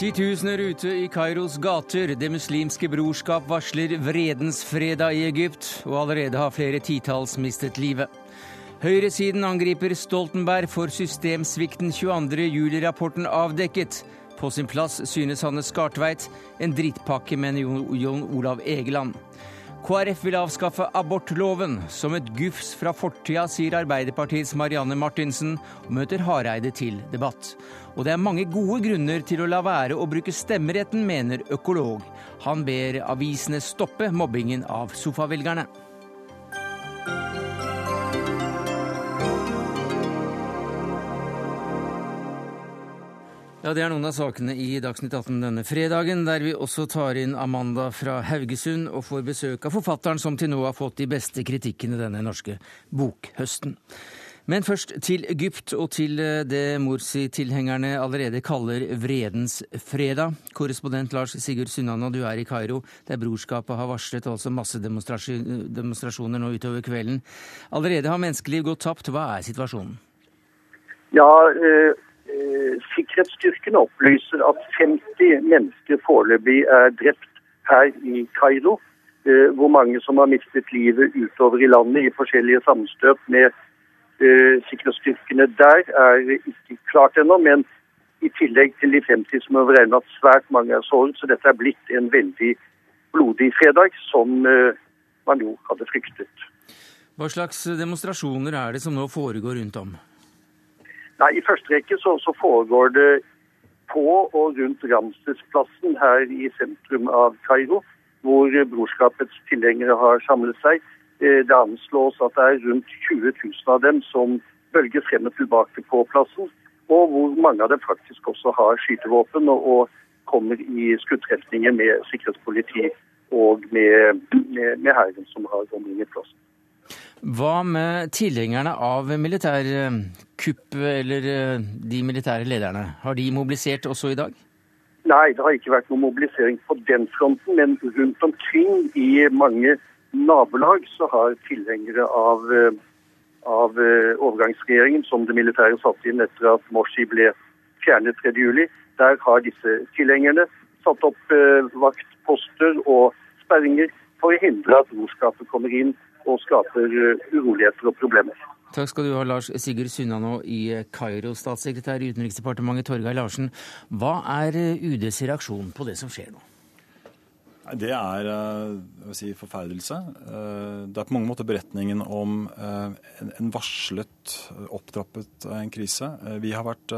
Titusener ute i Kairos gater. Det muslimske brorskap varsler vredens fredag i Egypt, og allerede har flere titalls mistet livet. Høyresiden angriper Stoltenberg for systemsvikten 22.07-rapporten avdekket. På sin plass synes Hanne Skartveit en drittpakke med Jon Olav Egeland. KrF vil avskaffe abortloven. Som et gufs fra fortida, sier Arbeiderpartiets Marianne Martinsen, og møter Hareide til debatt. Og det er mange gode grunner til å la være å bruke stemmeretten, mener økolog. Han ber avisene stoppe mobbingen av sofavelgerne. Ja, Det er noen av sakene i Dagsnytt 18 denne fredagen, der vi også tar inn Amanda fra Haugesund og får besøk av forfatteren som til nå har fått de beste kritikkene denne norske bokhøsten. Men først til Egypt og til eh, det Morsi-tilhengerne allerede kaller vredens fredag. Korrespondent Lars Sigurd Sunnana, du er i Kairo, der brorskapet har varslet altså massedemonstrasjoner nå utover kvelden. Allerede har menneskeliv gått tapt. Hva er situasjonen? Ja, eh sikkerhetsstyrkene opplyser at 50 mennesker foreløpig er drept her i Kairo. Eh, hvor mange som har mistet livet utover i landet i forskjellige sammenstøt med eh, sikkerhetsstyrkene der, er ikke klart ennå. Men i tillegg til de 50 som er beregnet at svært mange er såret. Så dette er blitt en veldig blodig fredag, som man jo hadde fryktet. Hva slags demonstrasjoner er det som nå foregår rundt om? Nei, I første rekke så, så foregår det på og rundt Ramsesplassen her i sentrum av Kairo, hvor brorskapets tilhengere har samlet seg. Eh, det anslås at det er rundt 20 000 av dem som bølger frem og tilbake på plassen, og hvor mange av dem faktisk også har skytevåpen og, og kommer i skuddtrefninger med sikkerhetspoliti og med, med, med hæren som har omringet plassen. Hva med tilhengerne av militærkupp eller eh, de militære lederne? Har de mobilisert også i dag? Nei, det har ikke vært noen mobilisering på den fronten. Men rundt omkring i mange nabolag så har tilhengere av, eh, av eh, overgangsregjeringen, som det militære satte inn etter at Morsi ble fjernet 3.7, der har disse tilhengerne satt opp vaktposter og sperringer for å hindre at brorskapet kommer inn og skaper eh, uroligheter og problemer. Takk skal du ha, Lars Sigurd Sunnanå i Kairo. Statssekretær i Utenriksdepartementet Torgeir Larsen, hva er eh, UDs reaksjon på det som skjer nå? Det er eh, si, forferdelse. Det er på mange måter beretningen om en varslet, opptrappet en krise. Vi har vært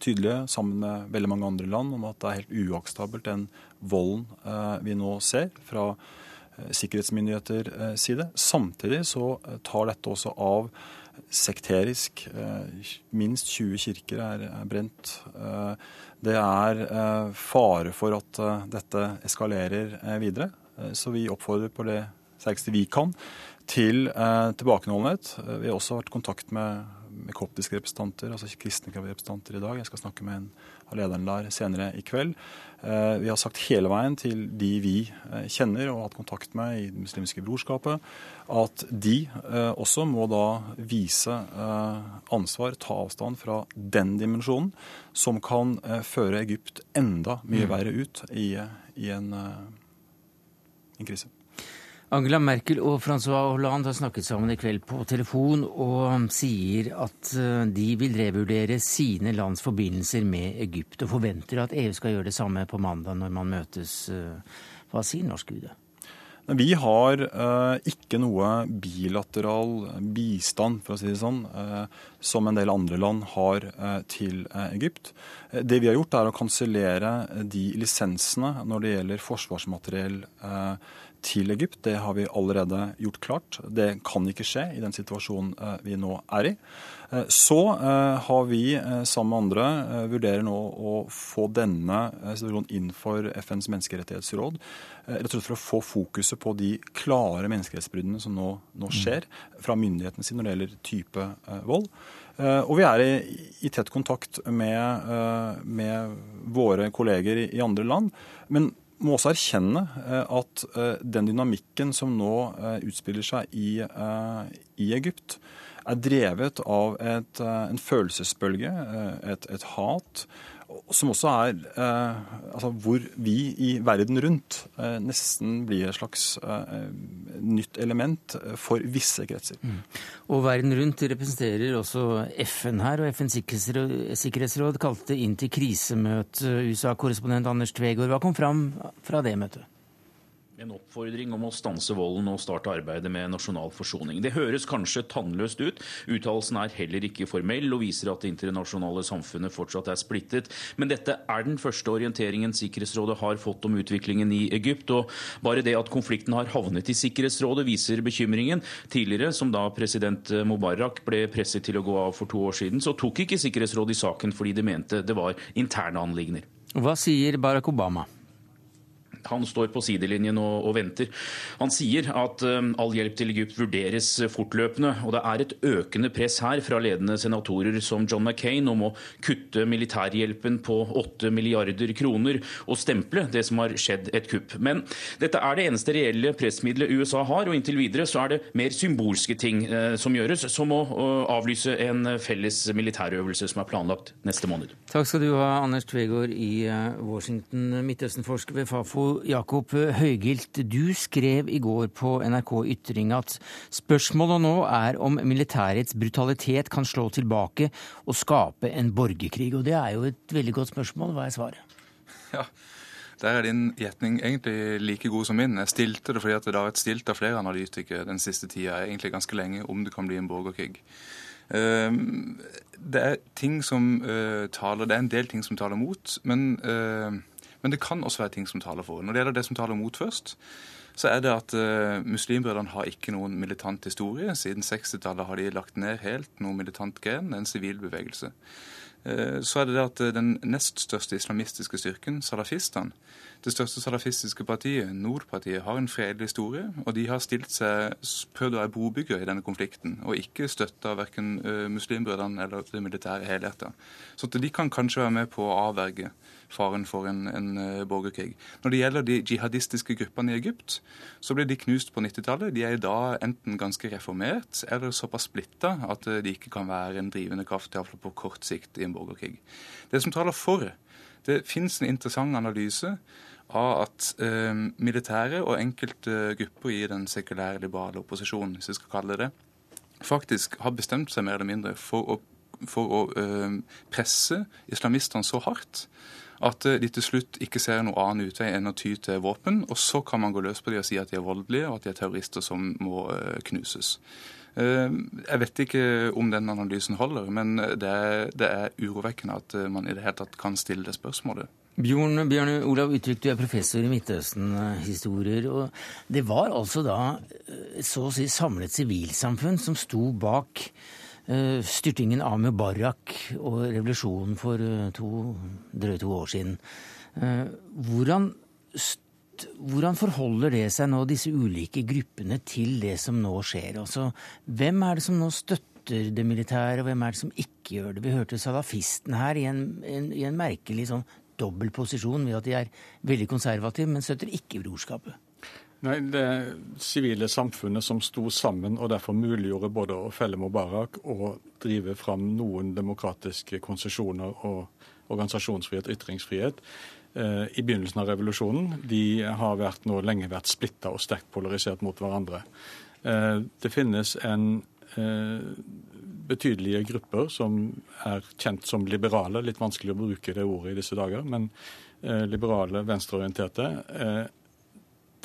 tydelige sammen med veldig mange andre land om at det er helt uakseptabelt den volden vi nå ser fra Eh, sikkerhetsmyndigheter eh, side. Samtidig så eh, tar dette også av sekterisk. Minst 20 kirker er, brent. Det er fare for at dette eskalerer videre. Så vi oppfordrer på det sterkeste vi kan til tilbakeholdenhet. Vi har også vært i kontakt med, med koptiske representanter, altså kristne representanter i dag. Jeg skal snakke med en av lederen der senere i kveld. Eh, vi har sagt hele veien til de vi eh, kjenner og har hatt kontakt med i Det muslimske brorskapet, at de eh, også må da vise ansvar, ta avstand fra den dimensjonen, som kan føre Egypt enda mye mm. verre ut i, i en, en krise. Angela Merkel og Francois Hollande har snakket sammen i kveld på telefon og sier at eh, de vil revurdere sine lands forbindelser med Egypt, og forventer at EU skal gjøre det samme på mandag når man møtes. Eh, hva sier norsk UD? Vi har eh, ikke noe bilateral bistand, for å si det sånn, eh, som en del andre land har eh, til Egypt. Det vi har gjort, er å kansellere de lisensene når det gjelder forsvarsmateriell til Egypt. Det har vi allerede gjort klart. Det kan ikke skje i den situasjonen eh, vi nå er i. Eh, så eh, har vi sammen med andre vurderer nå å få denne situasjonen inn for FNs menneskerettighetsråd. Rett og slett for å få fokuset på de klare menneskerettsbruddene som nå, nå, skjer fra myndighetene sine når det gjelder type vold. Og vi er i, i tett kontakt med, med, våre kolleger i, i andre land. Men må også erkjenne at den dynamikken som nå utspiller seg i, i Egypt, er drevet av et, en følelsesbølge, et, et hat som også er eh, altså hvor vi i verden rundt eh, nesten blir et slags eh, nytt element for visse kretser. Mm. Og verden rundt representerer også FN her, og FNs sikkerhetsråd kalte inn til krisemøte USA-korrespondent Anders Tvegård. Hva kom fram fra det møtet? En oppfordring om å stanse volden og starte arbeidet med nasjonal forsoning. Det høres kanskje tannløst ut. Uttalelsen er heller ikke formell og viser at det internasjonale samfunnet fortsatt er splittet. Men dette er den første orienteringen Sikkerhetsrådet har fått om utviklingen i Egypt. Og bare det at konflikten har havnet i Sikkerhetsrådet, viser bekymringen. Tidligere, som da president Mubarak ble presset til å gå av for to år siden, så tok ikke Sikkerhetsrådet i saken fordi de mente det var interne anliggender. Hva sier Barack Obama? Han står på sidelinjen og, og venter. Han sier at um, all hjelp til Egypt vurderes fortløpende. Og det er et økende press her fra ledende senatorer som John McCain om å kutte militærhjelpen på 8 milliarder kroner og stemple det som har skjedd et kupp. Men dette er det eneste reelle pressmiddelet USA har, og inntil videre så er det mer symbolske ting eh, som gjøres, som å avlyse en felles militærøvelse som er planlagt neste måned. Takk skal du ha, Anders Tvegård i uh, Washington, Midtøsten-forsker ved Fafo. Jakob Høygilt, du skrev i går på NRK Ytring at spørsmålet nå er om militærets brutalitet kan slå tilbake og skape en borgerkrig. Og det er jo et veldig godt spørsmål. Hva er svaret? Ja, der er din gjetning egentlig like god som min. Jeg stilte det fordi det har vært stilt av flere analytikere den siste tida, egentlig ganske lenge, om det kan bli en borgerkrig. Ehm, det er ting som uh, taler, det er en del ting som taler mot, men uh, men det kan også være ting som taler for. Når det gjelder det som taler mot først, så er det at uh, Muslimbrødrene har ikke noen militant historie. Siden 60-tallet har de lagt ned helt noe militant gen, en sivil bevegelse. Uh, så er det det at uh, den nest største islamistiske styrken, salafistene, det største salafistiske partiet, Nordpartiet, har en fredelig historie, og de har stilt seg, prøvd å være brobygger i denne konflikten, og ikke støtta verken muslimbrødrene eller det militære helheten. Så de kan kanskje være med på å avverge faren for en, en uh, borgerkrig. Når det gjelder de jihadistiske gruppene i Egypt, så ble de knust på 90-tallet. De er i dag enten ganske reformert eller såpass splitta at uh, de ikke kan være en drivende kraft, iallfall på kort sikt, i en borgerkrig. Det som taler for, det fins en interessant analyse av at uh, militære og enkelte grupper i den sekulære liberale opposisjonen, hvis vi skal kalle det det, faktisk har bestemt seg mer eller mindre for å, for å presse islamistene så hardt at de til slutt ikke ser noe annen utvei enn å ty til våpen. Og så kan man gå løs på dem og si at de er voldelige, og at de er terrorister som må eh, knuses. Eh, jeg vet ikke om den analysen holder, men det er, det er urovekkende at eh, man i det hele tatt kan stille det spørsmålet. Bjørn, Bjørn Olav Utvik, du er professor i Midtøsten-historier. og Det var altså da så å si samlet sivilsamfunn som sto bak Eh, styrtingen av Mubarak og revolusjonen for eh, to, drøye to år siden. Eh, hvordan, hvordan, forholder det seg nå, disse ulike gruppene, til det som nå skjer? Altså, hvem er det som nå støtter det militære, og hvem er det som ikke gjør det? Vi hørte salafisten her i en, en, i en merkelig sånn dobbel posisjon ved at de er veldig konservative, men støtter ikke brorskapet. Nei, Det sivile samfunnet som sto sammen og derfor muliggjorde både å felle Mubarak og drive fram noen demokratiske konsesjoner og organisasjonsfrihet og ytringsfrihet eh, i begynnelsen av revolusjonen, de har vært, nå lenge vært splitta og sterkt polarisert mot hverandre. Eh, det finnes en eh, betydelige grupper som er kjent som liberale, litt vanskelig å bruke det ordet i disse dager, men eh, liberale, venstreorienterte eh,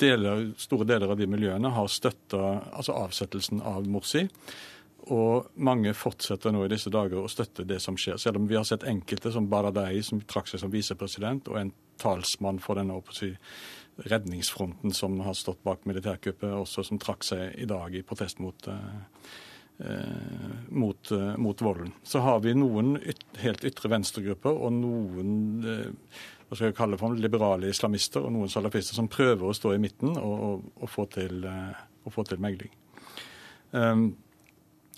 deler, store deler av de miljøene har støtta altså avsettelsen av Morsi. Og mange fortsetter nå i disse dager å støtte det som skjer. Selv om vi har sett enkelte, som Baradei, som trakk seg som visepresident, og en talsmann for denne redningsfronten som har stått bak militærkuppet, også som trakk seg i dag i protest mot, eh, mot, eh, mot volden. Så har vi noen yt helt ytre venstregrupper og noen eh, hva skal jeg kalle for liberale islamister og noen salafister som prøver å stå i midten og, og, og, få, til, og få til, megling. Um,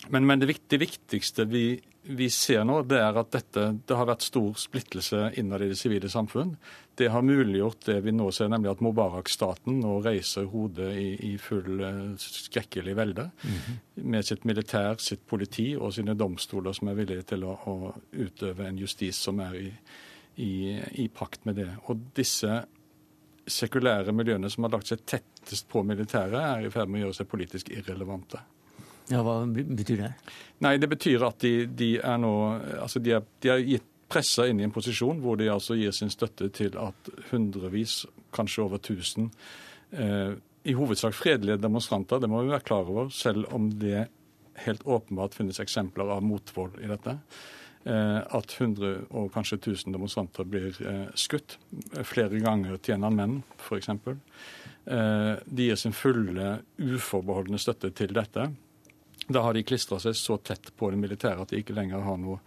Men, men det, det, viktigste vi, vi, ser nå, det er at dette, det har vært stor splittelse innad i det sivile samfunn. Det har muliggjort det vi nå ser, nemlig at Mubarak-staten nå reiser hodet i, i full uh, skrekkelig velde. Mm -hmm. Med sitt militær, sitt politi og sine domstoler som er villige til å, å utøve en justis som er i, i, i pakt med det. Og disse sekulære miljøene som har lagt seg tettest på militæret, er i ferd med å gjøre seg politisk irrelevante. Ja, Hva betyr det? Nei, Det betyr at de, de er nå altså de er, de er gitt pressa inn i en posisjon hvor de altså gir sin støtte til at hundrevis, kanskje over 1000, eh, i hovedsak fredelige demonstranter, det må vi være klar over, selv om det helt åpenbart finnes eksempler av motvold i dette. Eh, at 100 og kanskje 1000 demonstranter blir eh, skutt flere ganger tjener menn, f.eks. Eh, de gir sin fulle, uforbeholdne støtte til dette. Da har de klistra seg så tett på det militære at de ikke lenger har noe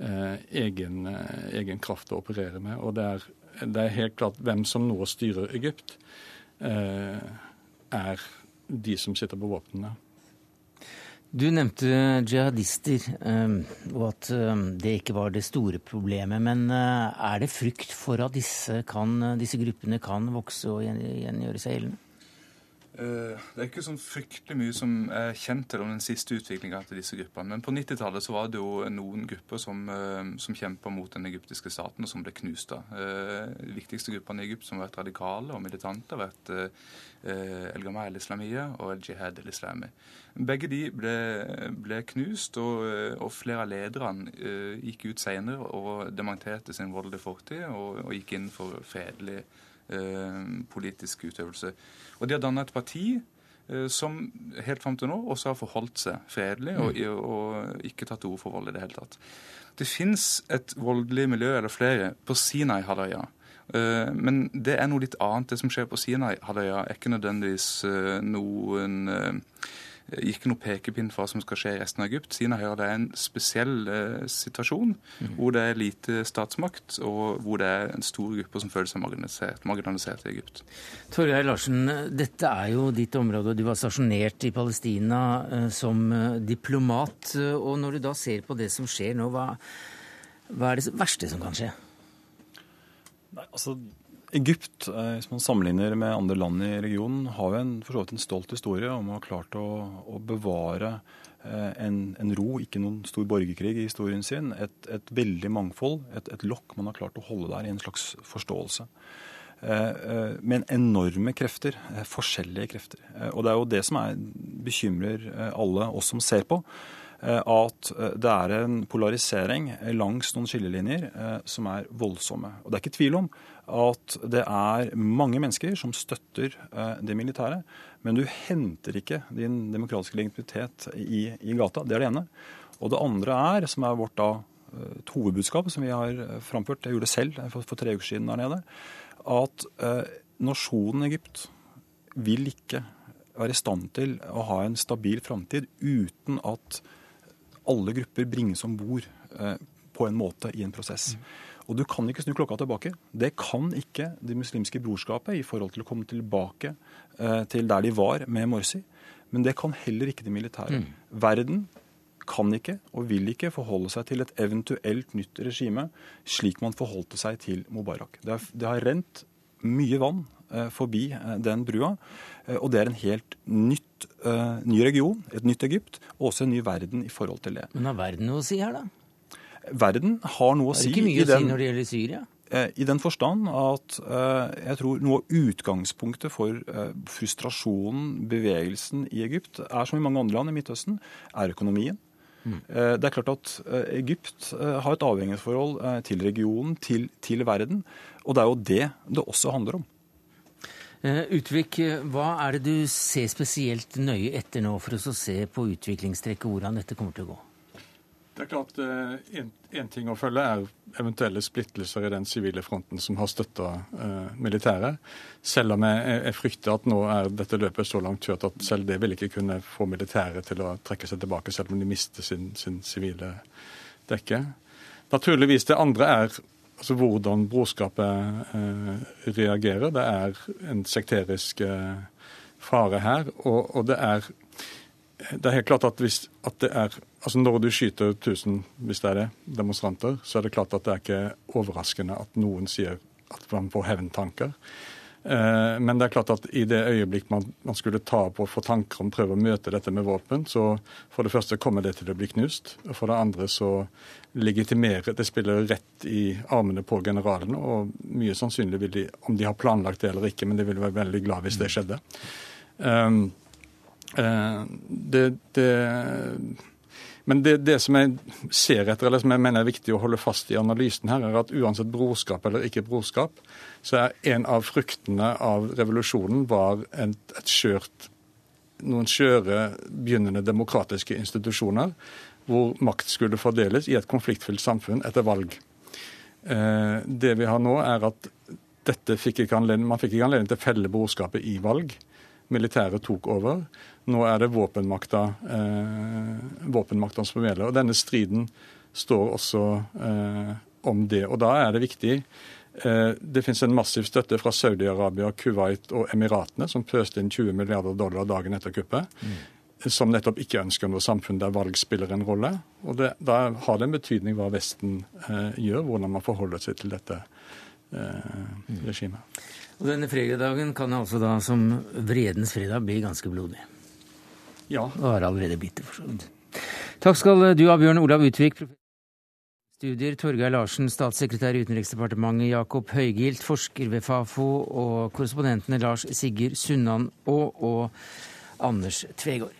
Eh, egen, eh, egen, kraft å operere med. Og det er, det er, helt klart hvem som nå styrer Egypt, eh, er de som sitter på våpnene. Du nevnte jihadister, og at det ikke var det store problemet. Men er det frykt for at disse, kan, disse gruppene kan vokse og gjengjøre seg gjeldende? Eh, det er ikke sånn fryktelig mye som er kjent til om den siste utviklinga til disse gruppene. Men på 90-tallet var det jo noen grupper som, eh, som kjempa mot den egyptiske staten, og som ble knust av. Eh, de viktigste gruppene i Egypt som har vært radikale og militante, har vært El Gamal Islamiyah og El Jihad el-Islami. Begge de ble, ble knust, og, og, flere av lederne gikk ut senere og dementerte sin voldelige fortid og, og gikk inn for fredelig politisk utøvelse. Og de har danna et parti eh, som helt fram til nå også har forholdt seg fredelig og, og ikke tatt til orde for vold i det hele tatt. Det fins et voldelig miljø eller flere på Sinai-halvøya. Eh, men det er noe litt annet. Det som skjer på Sinai-halvøya, er ikke nødvendigvis eh, noen ikke noe pekepinn for hva som skal skje i resten av Egypt. Sinai det er en spesiell eh, situasjon mm. hvor det er lite statsmakt, og hvor det er en stor gruppe som føler seg marginalisert, marginalisert i Egypt. Torgeir Larsen, dette er jo ditt område. Du var stasjonert i Palestina eh, som eh, diplomat. og Når du da ser på det som skjer nå, hva, hva er det verste som kan skje? Nei, altså Egypt, eh, hvis man sammenligner med andre land i regionen, har jo en, en stolt historie om å ha klart å, å bevare eh, en, en, ro, ikke noen stor borgerkrig i historien sin. Et, et veldig mangfold, et, et, lokk man har klart å holde der i en slags forståelse. Eh, men enorme krefter, forskjellige krefter. Og det er jo det som er, bekymrer alle oss som ser på at det er en polarisering langs noen skillelinjer som er voldsomme. Og det er ikke tvil om at det er mange mennesker som støtter eh, det militære. Men du henter ikke din demokratiske legitimitet i, i, gata. Det er det ene. Og det andre er, som er vårt da eh, hovedbudskap som vi har eh, framført, jeg gjorde det selv for, for tre uker siden der nede, at eh, nasjonen Egypt vil ikke være i stand til å ha en stabil framtid uten at alle grupper bringes om bord eh, på en måte i en prosess. Mm. Og du kan ikke snu klokka tilbake. Det kan ikke Det muslimske brorskapet i forhold til å komme tilbake eh, til der de var med Morsi. Men det kan heller ikke de militære. Mm. Verden kan ikke og vil ikke forholde seg til et eventuelt nytt regime slik man forholdte seg til Mubarak. Det har, det har rent mye vann eh, forbi eh, den brua, eh, og det er en helt nytt, eh, ny region, et nytt Egypt, og også en ny verden i forhold til det. Men har verden noe å si her, da? Verden har noe å si. Det er ikke mye å si når det gjelder Syria? Eh, I den forstand at uh, jeg tror noe av utgangspunktet for uh, frustrasjonen, bevegelsen i Egypt, er som i mange andre land i Midtøsten, er økonomien. Mm. Det er klart at Egypt har et avhengighetsforhold til regionen, til, til, verden. Og det er jo det det også handler om. Utvik, hva er det du ser spesielt nøye etter nå for å se på utviklingstrekket, hvordan dette kommer til å gå? Det er klart Én eh, ting å følge er eventuelle splittelser i den sivile fronten som har støtta eh, militæret. Selv om jeg, jeg, frykter at nå er dette løpet så langt kjørt at selv det vil ikke kunne få militæret til å trekke seg tilbake, selv om de mister sin, sin sivile dekke. Naturligvis det andre er altså, hvordan brorskapet eh, reagerer. Det er en sekterisk eh, fare her. og, og det er det er helt klart at hvis at det er altså Når du skyter 1000 hvis det er det, demonstranter, så er det klart at det er ikke overraskende at noen sier at man får hevntanker. Eh, men det er klart at i det øyeblikk man, man skulle ta på og få tanker om prøve å møte dette med våpen, så for det første kommer det til å bli knust. Og for det andre så legitimerer det spiller rett i armene på generalene. Og mye sannsynlig vil de, om de har planlagt det eller ikke, men de ville være veldig glad hvis det skjedde. Um, det, det men det, det, som jeg ser etter, eller som jeg mener er viktig å holde fast i analysen her, er at uansett brorskap eller ikke brorskap, så er en av fruktene av revolusjonen var et, et skjørt, noen skjøre begynnende demokratiske institusjoner hvor makt skulle fordeles i et konfliktfylt samfunn etter valg. Eh, det vi har nå, er at dette fikk ikke anledning, man fikk ikke anledning til å felle brorskapet i valg. Militæret tok over. Nå er det våpenmakta, eh, våpenmakta som gjelder. Og denne striden står også eh, om det. Og da er det viktig eh, Det finnes en massiv støtte fra Saudi-Arabia, Kuwait og Emiratene, som pøste inn 20 milliarder dollar dagen etter kuppet. Mm. Som nettopp ikke ønsker noe samfunn der valg spiller en rolle. Og det, Da har det en betydning hva Vesten eh, gjør, hvordan man forholder seg til dette eh, regimet. Og Denne fredagen kan altså da som vredens fredag bli ganske blodig. Ja. Og har allerede blitt det, for så vidt. Takk skal du ha, Bjørn Olav Utvik. Studier Torgeir Larsen, statssekretær i Utenriksdepartementet, Jakob Høygilt, forsker ved Fafo, og korrespondentene Lars Sigurd Sunnan og, og Anders Tvegård.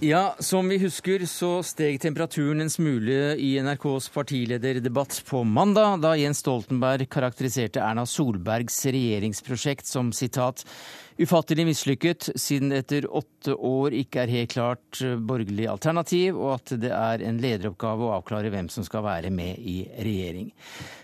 Ja, som vi husker så steg temperaturen en smule i NRKs partilederdebatt på mandag, da Jens Stoltenberg karakteriserte Erna Solbergs regjeringsprosjekt som sitat ufattelig mislykket, siden det etter åtte år ikke er helt klart eh, borgerlig alternativ, og at det er en lederoppgave å avklare hvem som skal være med i regjering.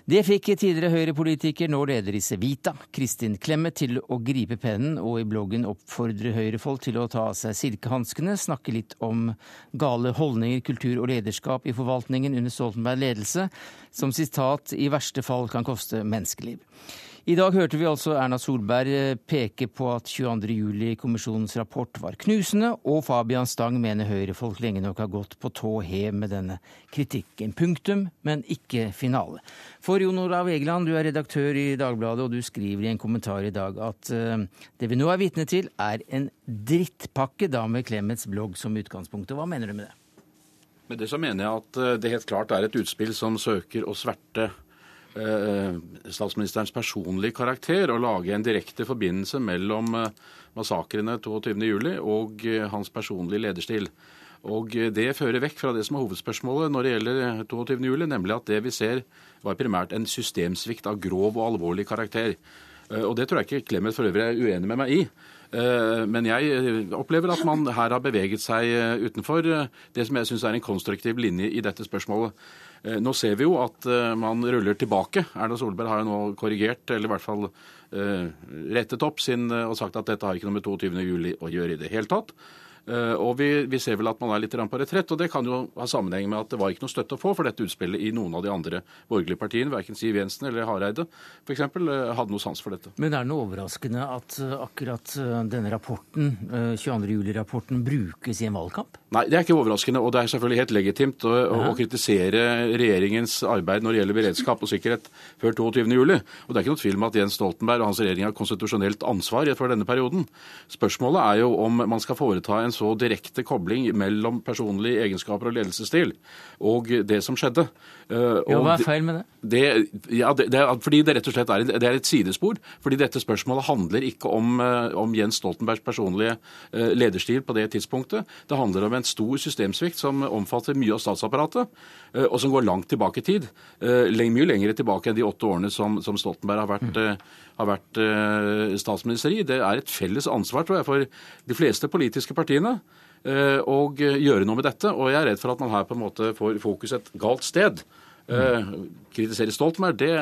Det fikk tidligere Høyre-politiker, nå leder i Sevita, Kristin Clemet, til å gripe pennen og i bloggen oppfordre Høyre-folk til å ta av seg silkehanskene, snakke litt om gale holdninger, kultur og lederskap i forvaltningen under Stoltenberg ledelse, som sitat i verste fall kan koste menneskeliv. I dag hørte vi altså Erna Solberg eh, peke på at 22.07-kommisjonens rapport var knusende, og Fabian Stang mener Høyre-folk lenge nok har gått på tå hev med denne kritikken. Punktum, men ikke finale. For Jon Olav Egeland, du er redaktør i Dagbladet, og du skriver i en kommentar i dag at uh, det vi nå er vitne til, er en drittpakke, da med Clemets blogg som utgangspunkt. Hva mener du med det? Med det så mener jeg at eh, det helt klart er et utspill som søker å sverte Eh, statsministerens personlige karakter og lage en direkte forbindelse mellom eh, massakrene 22.07. og eh, hans personlige lederstil. Og Det fører vekk fra det som er hovedspørsmålet når det gjelder 22.07., nemlig at det vi ser var primært en systemsvikt av grov og alvorlig karakter. Og Det tror jeg ikke Clemet for øvrig er uenig med meg i. Men jeg opplever at man her har beveget seg utenfor det som jeg syns er en konstruktiv linje i dette spørsmålet. Eh, nå ser vi jo at eh, man ruller tilbake. Erna Solberg har jo nå korrigert, eller i hvert fall eh, rettet opp sin og sagt at dette har ikke noe med 22.07 å gjøre i det hele tatt. Eh, og vi, vi, ser vel at man er litt på retrett, og det kan jo ha sammenheng med at det var ikke noe støtte å få for dette utspillet i noen av de andre borgerlige partiene. Verken Siv Jensen eller Hareide f.eks. Eh, hadde noe sans for dette. Men er det noe overraskende at eh, akkurat denne rapporten, 22.07-rapporten, brukes i en valgkamp? Nei, det er ikke overraskende. Og det er selvfølgelig helt legitimt å, å, å kritisere regjeringens arbeid når det gjelder beredskap og sikkerhet før 22.07. Og det er ikke noe tvil om at Jens Stoltenberg og hans regjering har konstitusjonelt ansvar for denne perioden. Spørsmålet er jo om man skal foreta en en så direkte kobling mellom personlige egenskaper og ledelsesstil og det som skjedde. Uh, ja, Hva er feil med det? det, ja, det, det fordi det rett og slett er, det er et sidespor. Fordi dette spørsmålet handler ikke om, uh, om Jens Stoltenbergs personlige uh, lederstil på det tidspunktet. Det handler om en stor systemsvikt som omfatter mye av statsapparatet, og som går langt tilbake i tid. mye lenger tilbake enn de åtte årene som, som Stoltenberg har vært, har vært statsminister i. Det er et felles ansvar, tror jeg, for de fleste politiske partiene å gjøre noe med dette. Og jeg er redd for at man her på en måte får fokus et galt sted. Mm. Kritisere Stoltenberg, det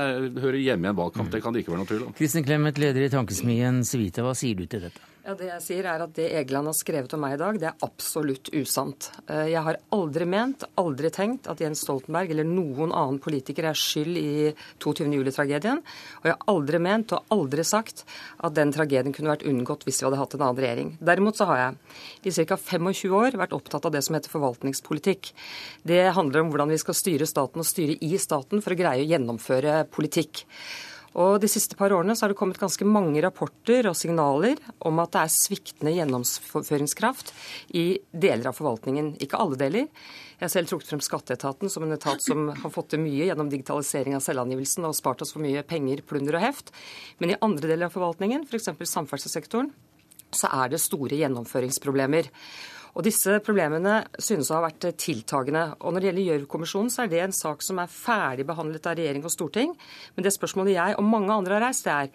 hører hjemme i en valgkamp. Det kan det ikke være noe tvil om. Kristin Clemet, leder i tankesmien Civita, hva sier du til dette? Ja, Det jeg sier er at det Egeland har skrevet om meg i dag, det er absolutt usant. Eh, jeg har aldri ment, aldri tenkt at Jens Stoltenberg eller noen annen politiker er skyld i 22. juli-tragedien. Og jeg har aldri ment og aldri sagt at den tragedien kunne vært unngått hvis vi hadde hatt en annen regjering. Derimot så har jeg i ca. 25 år vært opptatt av det som heter forvaltningspolitikk. Det handler om hvordan vi skal styre staten og styre i staten for å greie å gjennomføre politikk. Og De siste par årene så har det kommet ganske mange rapporter og signaler om at det er sviktende gjennomføringskraft i deler av forvaltningen. Ikke alle deler. Jeg har selv trukket frem Skatteetaten som en etat som har fått til mye gjennom digitalisering av selvangivelsen og spart oss for mye penger, plunder og heft. Men i andre deler av forvaltningen, f.eks. For samferdselssektoren, så er det store gjennomføringsproblemer. Og Disse problemene synes å ha vært tiltagende. Og Når det gjelder Gjørv-kommisjonen, så er det en sak som er ferdig behandlet av regjering og storting. Men det spørsmålet jeg og mange andre har reist, det er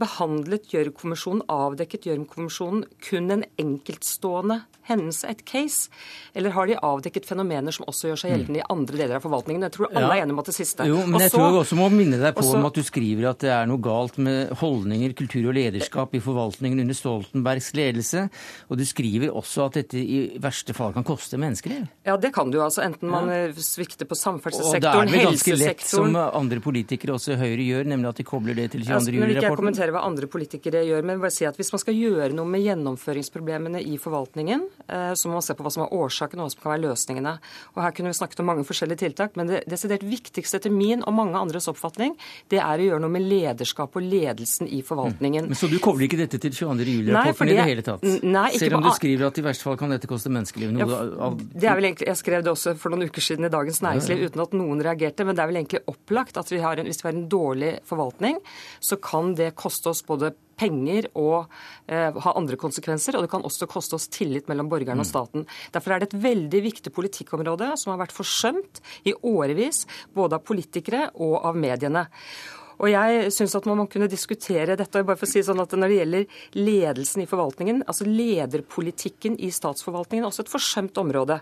behandlet Gjørv-kommisjonen, avdekket Gjørv-kommisjonen kun en enkeltstående hendelse, et case? Eller har de avdekket fenomener som også gjør seg gjeldende i andre deler av forvaltningen? Jeg tror alle ja. er enige om at det siste. Jo, men jeg tror jeg også må minne deg på også, om at du skriver at det er noe galt med holdninger, kultur og lederskap i forvaltningen under Stoltenbergs ledelse. Og du skriver også at dette i verste fall kan koste menneskeliv. Ja, det kan du altså. Enten man ja. svikter på samferdselssektoren, helsesektoren Og det er vel ganske lett, som andre politikere, også Høyre, gjør, nemlig at de kobler det til 22. juli-rapporten? Kommentere hva andre politikere gjør, men bare si at hvis man skal gjøre noe med gjennomføringsproblemene i forvaltningen, eh, så må man se på hva som er årsaken og hva som kan være løsningene. Og Her kunne vi snakket om mange forskjellige tiltak, men det desidert viktigste etter min og mange andres oppfatning, det er å gjøre noe med lederskap og ledelsen i forvaltningen. Men Så du kobler ikke dette til 22. juli-rapporten i det hele tatt? Nei, Selv om du skriver at i verste fall kan dette koste menneskeliv? Ja, det er vel egentlig, Jeg skrev det også for noen uker siden i Dagens Næringsliv uten at noen reagerte, men det er vel egentlig opplagt at vi en, hvis vi har en dårlig forvaltning, så kan det koste oss både penger og eh, ha andre konsekvenser. Og det kan også koste oss tillit mellom borgerne og mm. staten. Derfor er det et veldig viktig politikkområde som har vært forsømt i årevis, både av politikere og av mediene. Og jeg syns at man må kunne diskutere dette. bare for å si sånn at Når det gjelder ledelsen i forvaltningen, altså lederpolitikken i statsforvaltningen, også et forsømt område.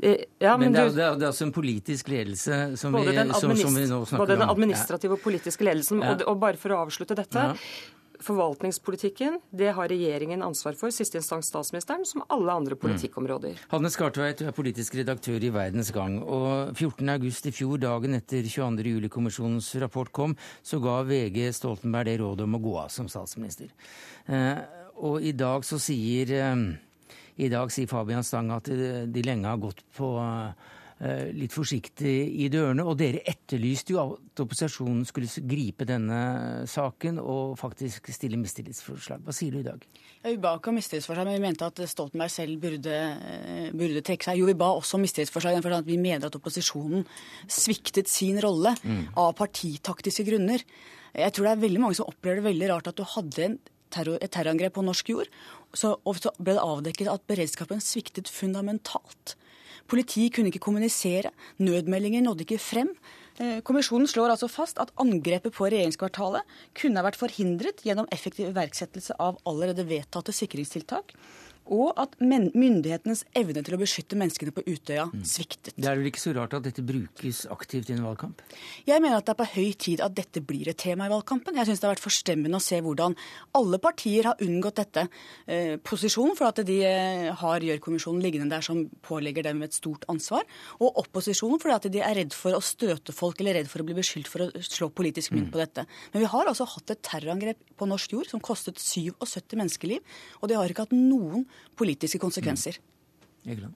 Eh, ja, men, men det, er, det, er, det, er, altså en politisk ledelse som, vi, som, som vi, nå snakker om. Både den administrative og politiske ledelsen. Ja. Og, og, bare for å avslutte dette. Ja. Forvaltningspolitikken det har regjeringen ansvar for, siste instans statsministeren, som alle andre mm. politikkområder. Mm. Hanne Skartveit, du er politisk redaktør i Verdens Gang. og 14.8 i fjor, dagen etter 22. juli-kommisjonens rapport kom, så ga VG Stoltenberg det rådet om å gå av som statsminister. Eh, og i dag så sier eh, i dag sier Fabian Stang at de lenge har gått på litt forsiktig i dørene. Og dere etterlyste jo at opposisjonen skulle gripe denne saken og faktisk stille mistillitsforslag. Hva sier du i dag? Ja, vi ba ikke om mistillitsforslag, men vi mente at Stoltenberg selv burde, eh, burde trekke seg. Jo, vi ba også om mistillitsforslag, at vi mener at opposisjonen sviktet sin rolle mm. av partitaktiske grunner. Jeg tror det er veldig mange som opplever det veldig rart at du hadde terror, et terrorangrep på norsk jord, så, og så ble det avdekket at beredskapen sviktet fundamentalt. Politiet kunne ikke kommunisere, nødmeldinger nådde ikke frem. Eh, kommisjonen slår altså fast at angrepet på regjeringskvartalet kunne ha vært forhindret gjennom effektiv iverksettelse av allerede vedtatte sikringstiltak og at myndighetenes evne til å beskytte menneskene på Utøya mm. sviktet. Det er vel ikke så rart at dette brukes aktivt i en valgkamp? Jeg mener at det er på høy tid at dette blir et tema i valgkampen. Jeg syns det har vært forstemmende å se hvordan alle partier har unngått dette. Eh, posisjonen for at de eh, har Gjørv-kommisjonen liggende der som pålegger dem et stort ansvar, og opposisjonen fordi at de er redd for å støte folk eller redd for å bli beskyldt for å slå politisk mynt mm. på dette. Men vi har altså hatt et terrorangrep på norsk jord som kostet 77 menneskeliv, og det har ikke hatt noen politiske konsekvenser. Mm.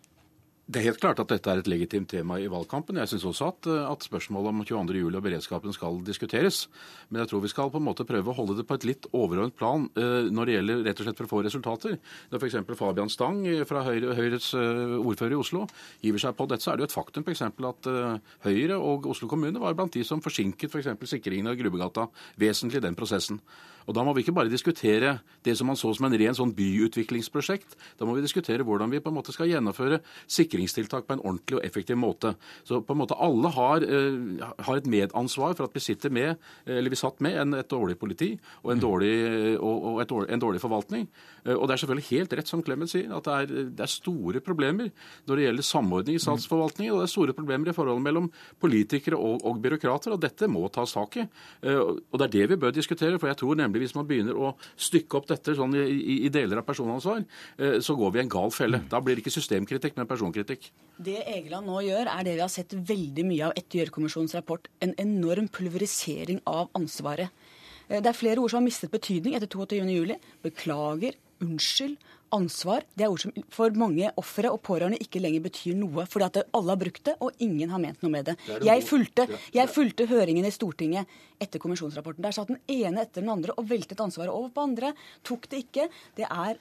Det er helt klart at dette er et legitimt tema i valgkampen. Jeg syns også at, at, spørsmålet om 22. juli og beredskapen skal diskuteres. Men jeg tror vi skal på en måte prøve å holde det på et litt overordnet plan uh, når det gjelder rett og slett for å få resultater. Når f.eks. Fabian Stang fra Høyre, Høyres uh, ordfører i Oslo giver seg på dette, så er det jo et faktum f.eks. at uh, Høyre og Oslo kommune var blant de som forsinket f.eks. For sikringen av Grubbegata vesentlig i den prosessen. Og Da må vi ikke bare diskutere det som man så som en ren sånn byutviklingsprosjekt. Da må vi diskutere hvordan vi på en måte skal gjennomføre sikringstiltak på en ordentlig og effektiv måte. Så på en måte alle har, har et medansvar for at vi sitter med, eller vi satt med en, et dårlig politi og en dårlig, og, og et, en dårlig forvaltning. Og det er selvfølgelig helt rett som Clemet sier, at det er, det er, store problemer når det gjelder samordning i statsforvaltningen, og det er store problemer i forholdet mellom politikere og, og byråkrater, og dette må tas tak i. Og det er det vi bør diskutere, for jeg tror nemlig hvis man begynner å stykke opp dette sånn i, i, i deler av personansvar, så går vi i en gal felle. Da blir det ikke systemkritikk, men personkritikk. Det Egeland nå gjør, er det vi har sett veldig mye av etter Gjørv-kommisjonens rapport. En enorm pulverisering av ansvaret. Det er flere ord som har mistet betydning etter 22.07. Beklager, unnskyld, ansvar. Det er ord som for mange ofre og pårørende ikke lenger betyr noe. Fordi at alle har brukt det, og ingen har ment noe med det. Jeg fulgte, jeg fulgte høringen i Stortinget etter kommisjonsrapporten. Der satt den ene etter den andre og veltet ansvaret over på andre. Tok det ikke. Det er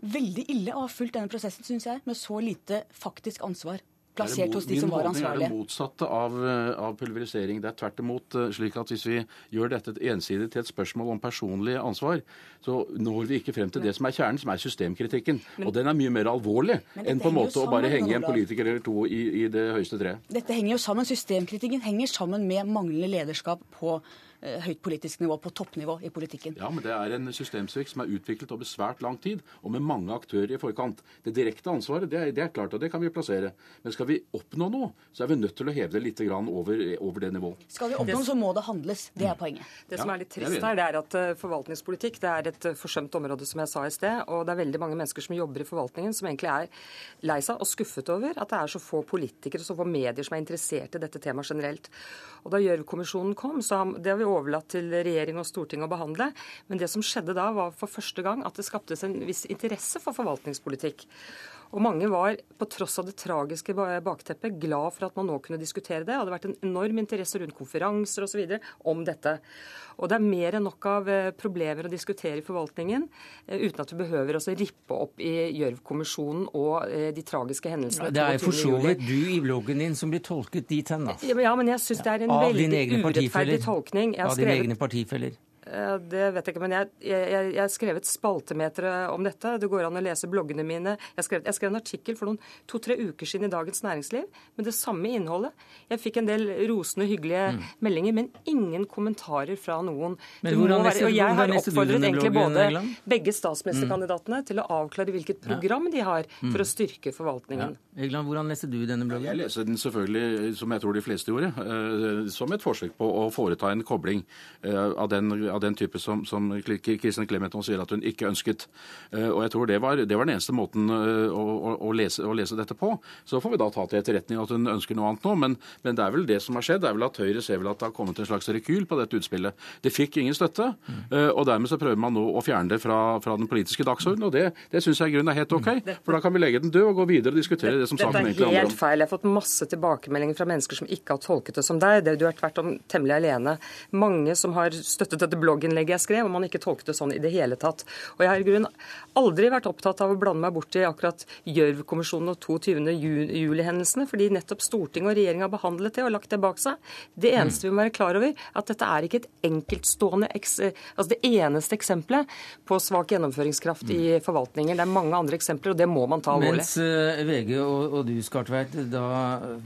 veldig ille å ha fulgt denne prosessen, syns jeg, med så lite faktisk ansvar plassert hos de som var ansvarlige. Min er det motsatte av, eh, av, pulverisering. Det er tvert imot eh, slik at hvis vi gjør dette ensidig til et spørsmål om personlig ansvar, så når vi ikke frem til det som er kjernen, som er systemkritikken. Men, og den er mye mer alvorlig enn på en måte å bare henge en politiker eller to i, i det høyeste treet. Dette henger jo sammen. Systemkritikken henger sammen med manglende lederskap på høyt politisk nivå, på toppnivå i politikken. Ja, men det er en systemsvikt som er utviklet over svært lang tid, og med mange aktører i forkant. Det direkte ansvaret det er, det er klart, og det kan vi plassere. Men skal vi oppnå noe, så er vi nødt til å heve det litt over, over det nivået. Skal vi oppnå, så må det handles. Det er poenget. Det som er litt trist her, det er at eh, forvaltningspolitikk det er et eh, forsømt område, som jeg sa i sted. Og det er veldig mange mennesker som jobber i forvaltningen, som egentlig er lei seg og skuffet over at det er så få politikere, og så få medier som er interessert i dette temaet generelt. Og da Gjørv-kommisjonen kom, så det har vi overlatt til regjering og storting å behandle. Men det som skjedde da, var for første gang at det skaptes en viss interesse for forvaltningspolitikk. Og mange var, på tross av det tragiske bakteppet, glad for at man nå kunne diskutere det. Det hadde vært en enorm interesse rundt konferanser osv. om dette. Og det er mer enn nok av eh, problemer å diskutere i forvaltningen, eh, uten at vi behøver å rippe opp i Gjørv-kommisjonen og eh, de tragiske hendelsene. Det er for så vidt du i bloggen din som blir tolket dit hen, da. Ja, men jeg syns det er en veldig urettferdig tolkning. av dine egne partifeller? Eh, det vet jeg ikke, men jeg, jeg, jeg har skrevet spaltemeter om dette. Det går an å lese bloggene mine. Jeg skrev, jeg skrev en artikkel for noen to-tre uker siden i Dagens Næringsliv med det samme innholdet. Jeg fikk en del rosende, hyggelige mm. meldinger, men ingen kommentarer fra noen. Men hvordan være, og jeg har oppfordret egentlig både begge statsministerkandidatene mm. til å avklare hvilket program de har for å mm. styrke forvaltningen. Ja. Egland, hvordan leser du denne bloggen? Jeg leser den selvfølgelig, som jeg tror de fleste gjorde, eh, som et forsøk på å foreta en kobling eh, av den, av den type som, som Kristin Clementon sier at hun ikke ønsket. Eh, og jeg tror det var, det var den eneste måten å, å, å, lese, å, lese, dette på. Så får vi da ta til etterretning at hun ønsker noe annet nå, men, men, det er vel det som har skjedd. Det er vel at Høyre ser vel at det har kommet en slags rekyl på dette utspillet. Det fikk ingen støtte, mm. og dermed så prøver man nå å fjerne det fra, fra den politiske dagsordenen. Og det, det syns jeg i grunnen er helt OK, for da kan vi legge den død og gå videre og diskutere det som saken egentlig handler om. Dette er helt feil. Jeg har fått masse tilbakemeldinger fra mennesker som ikke har tolket det som deg. Det Du har tvert om temmelig alene. Mange som har støttet dette blogginnlegget jeg skrev, og man ikke tolket det sånn i det hele tatt. Og jeg har i grunnen aldri vært opptatt av å blande meg bort i akkurat Gjørv-kommisjonen og 22. juli-hendelsene, fordi nettopp Stortinget og regjeringa har behandlet det og lagt det bak seg. Det eneste vi må være klar over, at dette er ikke et enkeltstående altså det eneste eksempelet på svak gjennomføringskraft i forvaltningen. Det er mange andre eksempler, og det må man ta alvorlig. Mens uh, VG og, og, du, Skartveit, da,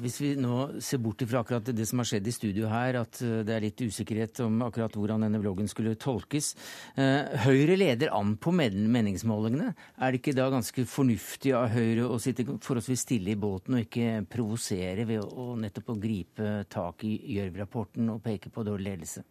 hvis vi nå ser bort ifra akkurat det som har skjedd i studio her, at uh, det er litt usikkerhet om akkurat hvordan denne vloggen skulle tolkes. Uh, Høyre leder an på meningsmålingene. Er det ikke da ganske fornuftig av Høyre å sitte forholdsvis stille i båten og ikke provosere ved å, nettopp å gripe tak i Gjørv-rapporten og peke på dårlig ledelse?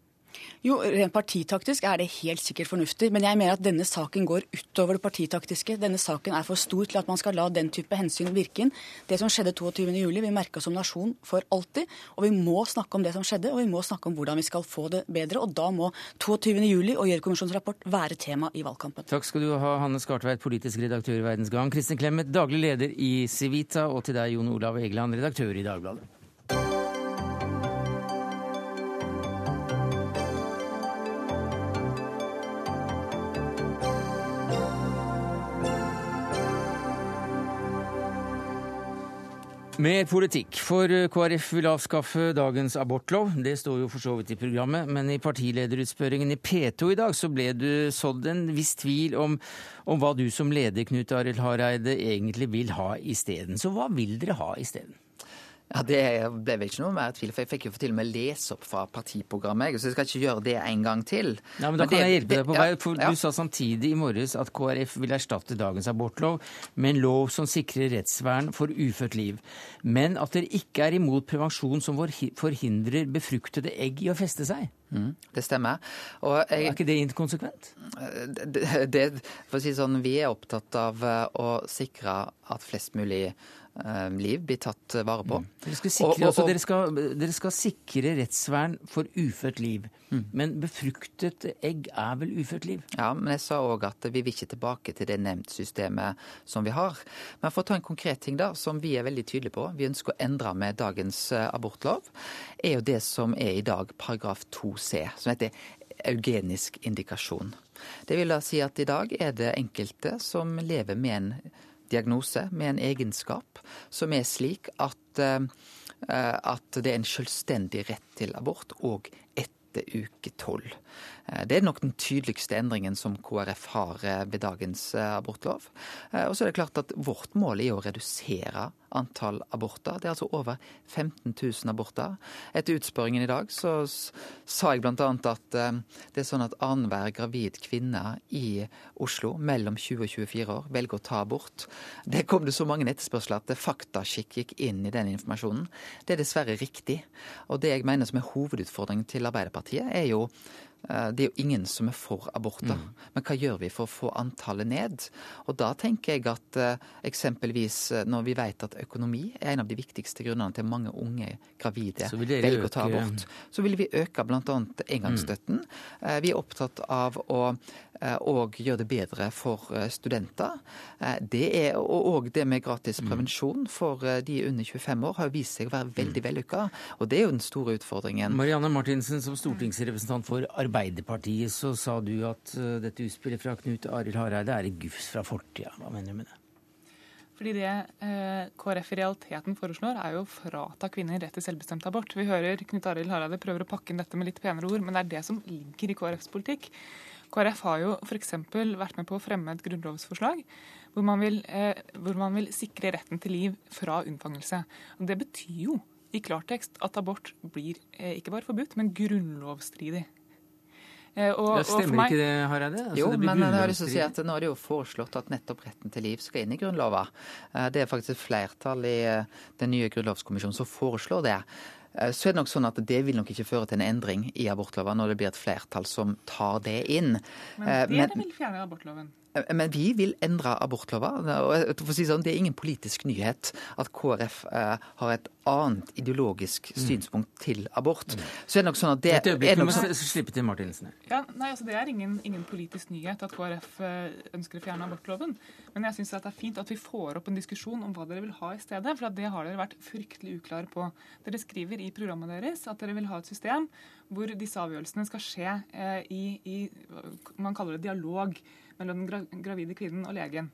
Jo, rent partitaktisk er det helt sikkert fornuftig. Men jeg mener at denne saken går utover det partitaktiske. Denne saken er for stor til at man skal la den type hensyn virke inn. Det som skjedde 22.07, vil merke oss som nasjon for alltid. Og vi må snakke om det som skjedde, og vi må snakke om hvordan vi skal få det bedre. Og da må 22.07 og Gjørv-kommisjonens rapport være tema i valgkampen. Takk skal du ha, Hanne Skartveit, politisk redaktør i Verdens Gang. Kristin Clemet, daglig leder i Civita. Og til deg, Jon Olav Egeland, redaktør i Dagbladet. Mer politikk, for KrF vil avskaffe dagens abortlov. Det står jo for så vidt i programmet, men i partilederutspørringen i P2 i dag så ble du sådd en viss tvil om, om hva du som leder, Knut Arild Hareide, egentlig vil ha isteden. Så hva vil dere ha isteden? Ja, Det ble vel ikke noe mer tvil, for jeg fikk jo til og med lese opp fra partiprogrammet. Så jeg skal ikke gjøre det en gang til. Ja, men Da men kan det, jeg hjelpe deg på vei. for ja. Du sa samtidig i morges at KrF vil erstatte dagens abortlov med en lov som sikrer rettsvern for ufødt liv. Men at dere ikke er imot prevensjon som forhindrer befruktede egg i å feste seg. Mm, det stemmer. Jeg, er ikke det inkonsekvent? Det, det, for å si sånn, Vi er opptatt av eh, å sikre at flest mulig Eh, liv blir tatt vare på. Mm. Dere, skal sikre, og, og, altså, dere, skal, dere, skal sikre rettsvern for ufødt liv. Mm. Men befruktet egg er vel ufødt liv? Ja, men jeg sa òg at vi vil ikke tilbake til det nemndsystemet som vi har. Men for å ta en konkret ting da, som vi er veldig tydelige på, vi ønsker å endre med dagens eh, abortlov, er jo det som er i dag paragraf 2c, som heter eugenisk indikasjon. Det vil da si at i dag er det enkelte som lever med en diagnose med en egenskap som er slik at, eh, at det er en selvstendig rett til abort og etter uke tolv. Eh, det er nok den tydeligste endringen som KrF har eh, ved dagens eh, abortlov. Og så er det klart at vårt mål er å redusere antall aborter. Det er altså over 15 000 aborter. Etter utspørringen i dag så sa jeg bl.a. at det er sånn at annenhver gravid kvinne i Oslo mellom 20 og 24 år velger å ta abort. Det kom det så mange etterspørsler at faktaskikk gikk inn i den informasjonen. Det er dessverre riktig. Og det jeg mener som er hovedutfordringen til Arbeiderpartiet, er jo det er jo ingen som er for aborter. Mm. Men hva gjør vi for å få antallet ned? Og da tenker jeg at uh, eksempelvis eh, når vi vet at økonomi er en av de viktigste grunnene til mange unge gravide velger å ta abort, så vil vi øke bl.a. engangsstøtten. Mm. Vi er opptatt av å og gjøre det bedre for studenter. Det er òg det med gratis mm. prevensjon for de under 25 år har vist seg å være veldig mm. vellykka. Og det er jo den store utfordringen. Marianne Martinsen, som stortingsrepresentant for Arbeiderpartiet Arbeiderpartiet så sa du at uh, dette utspillet fra Knut Arild Hareide er et gufs fra fortida. Hva mener du med det? Fordi det eh, KrF i realiteten foreslår, er jo å frata kvinner rett til selvbestemt abort. Vi hører Knut Arild Hareide prøver å pakke inn dette med litt penere ord, men det er det som ligger i KrFs politikk. KrF har jo f.eks. vært med på å fremme et grunnlovsforslag hvor man, vil, eh, hvor man vil sikre retten til liv fra unnfangelse. Og det betyr jo i klartekst at abort blir eh, ikke bare forbudt, men grunnlovsstridig. Eh, og, ja, stemmer meg, ikke det, Hareide? Altså, jo, det men jeg har lyst til å si at nå er det jo foreslått at nettopp retten til liv skal inn i Grunnlova. Eh, det er faktisk et flertall i eh, den nye grunnlovskommisjonen som foreslår det. Så er det nok sånn at det vil nok ikke føre til en endring i abortloven når det blir et flertall som tar det inn. Men det vil fjerne abortloven? Men vi vil endre abortlova. og si sånn, Det er ingen politisk nyhet at KrF har et annet ideologisk mm. synspunkt til abort. Mm. Så er det nok sånn at det Et øyeblikk, vi må sånn... slippe til Martinsen. Ja, nei, altså Det er ingen, ingen, politisk nyhet at KrF eh, ønsker å fjerne abortloven. Men jeg syns det er fint at vi får opp en diskusjon om hva dere vil ha i stedet. For det har dere vært fryktelig uklare på. Dere skriver i programmet deres at dere vil ha et system hvor disse avgjørelsene skal skje eh, i, i man kaller det dialog mellom den gravide kvinnen og legen.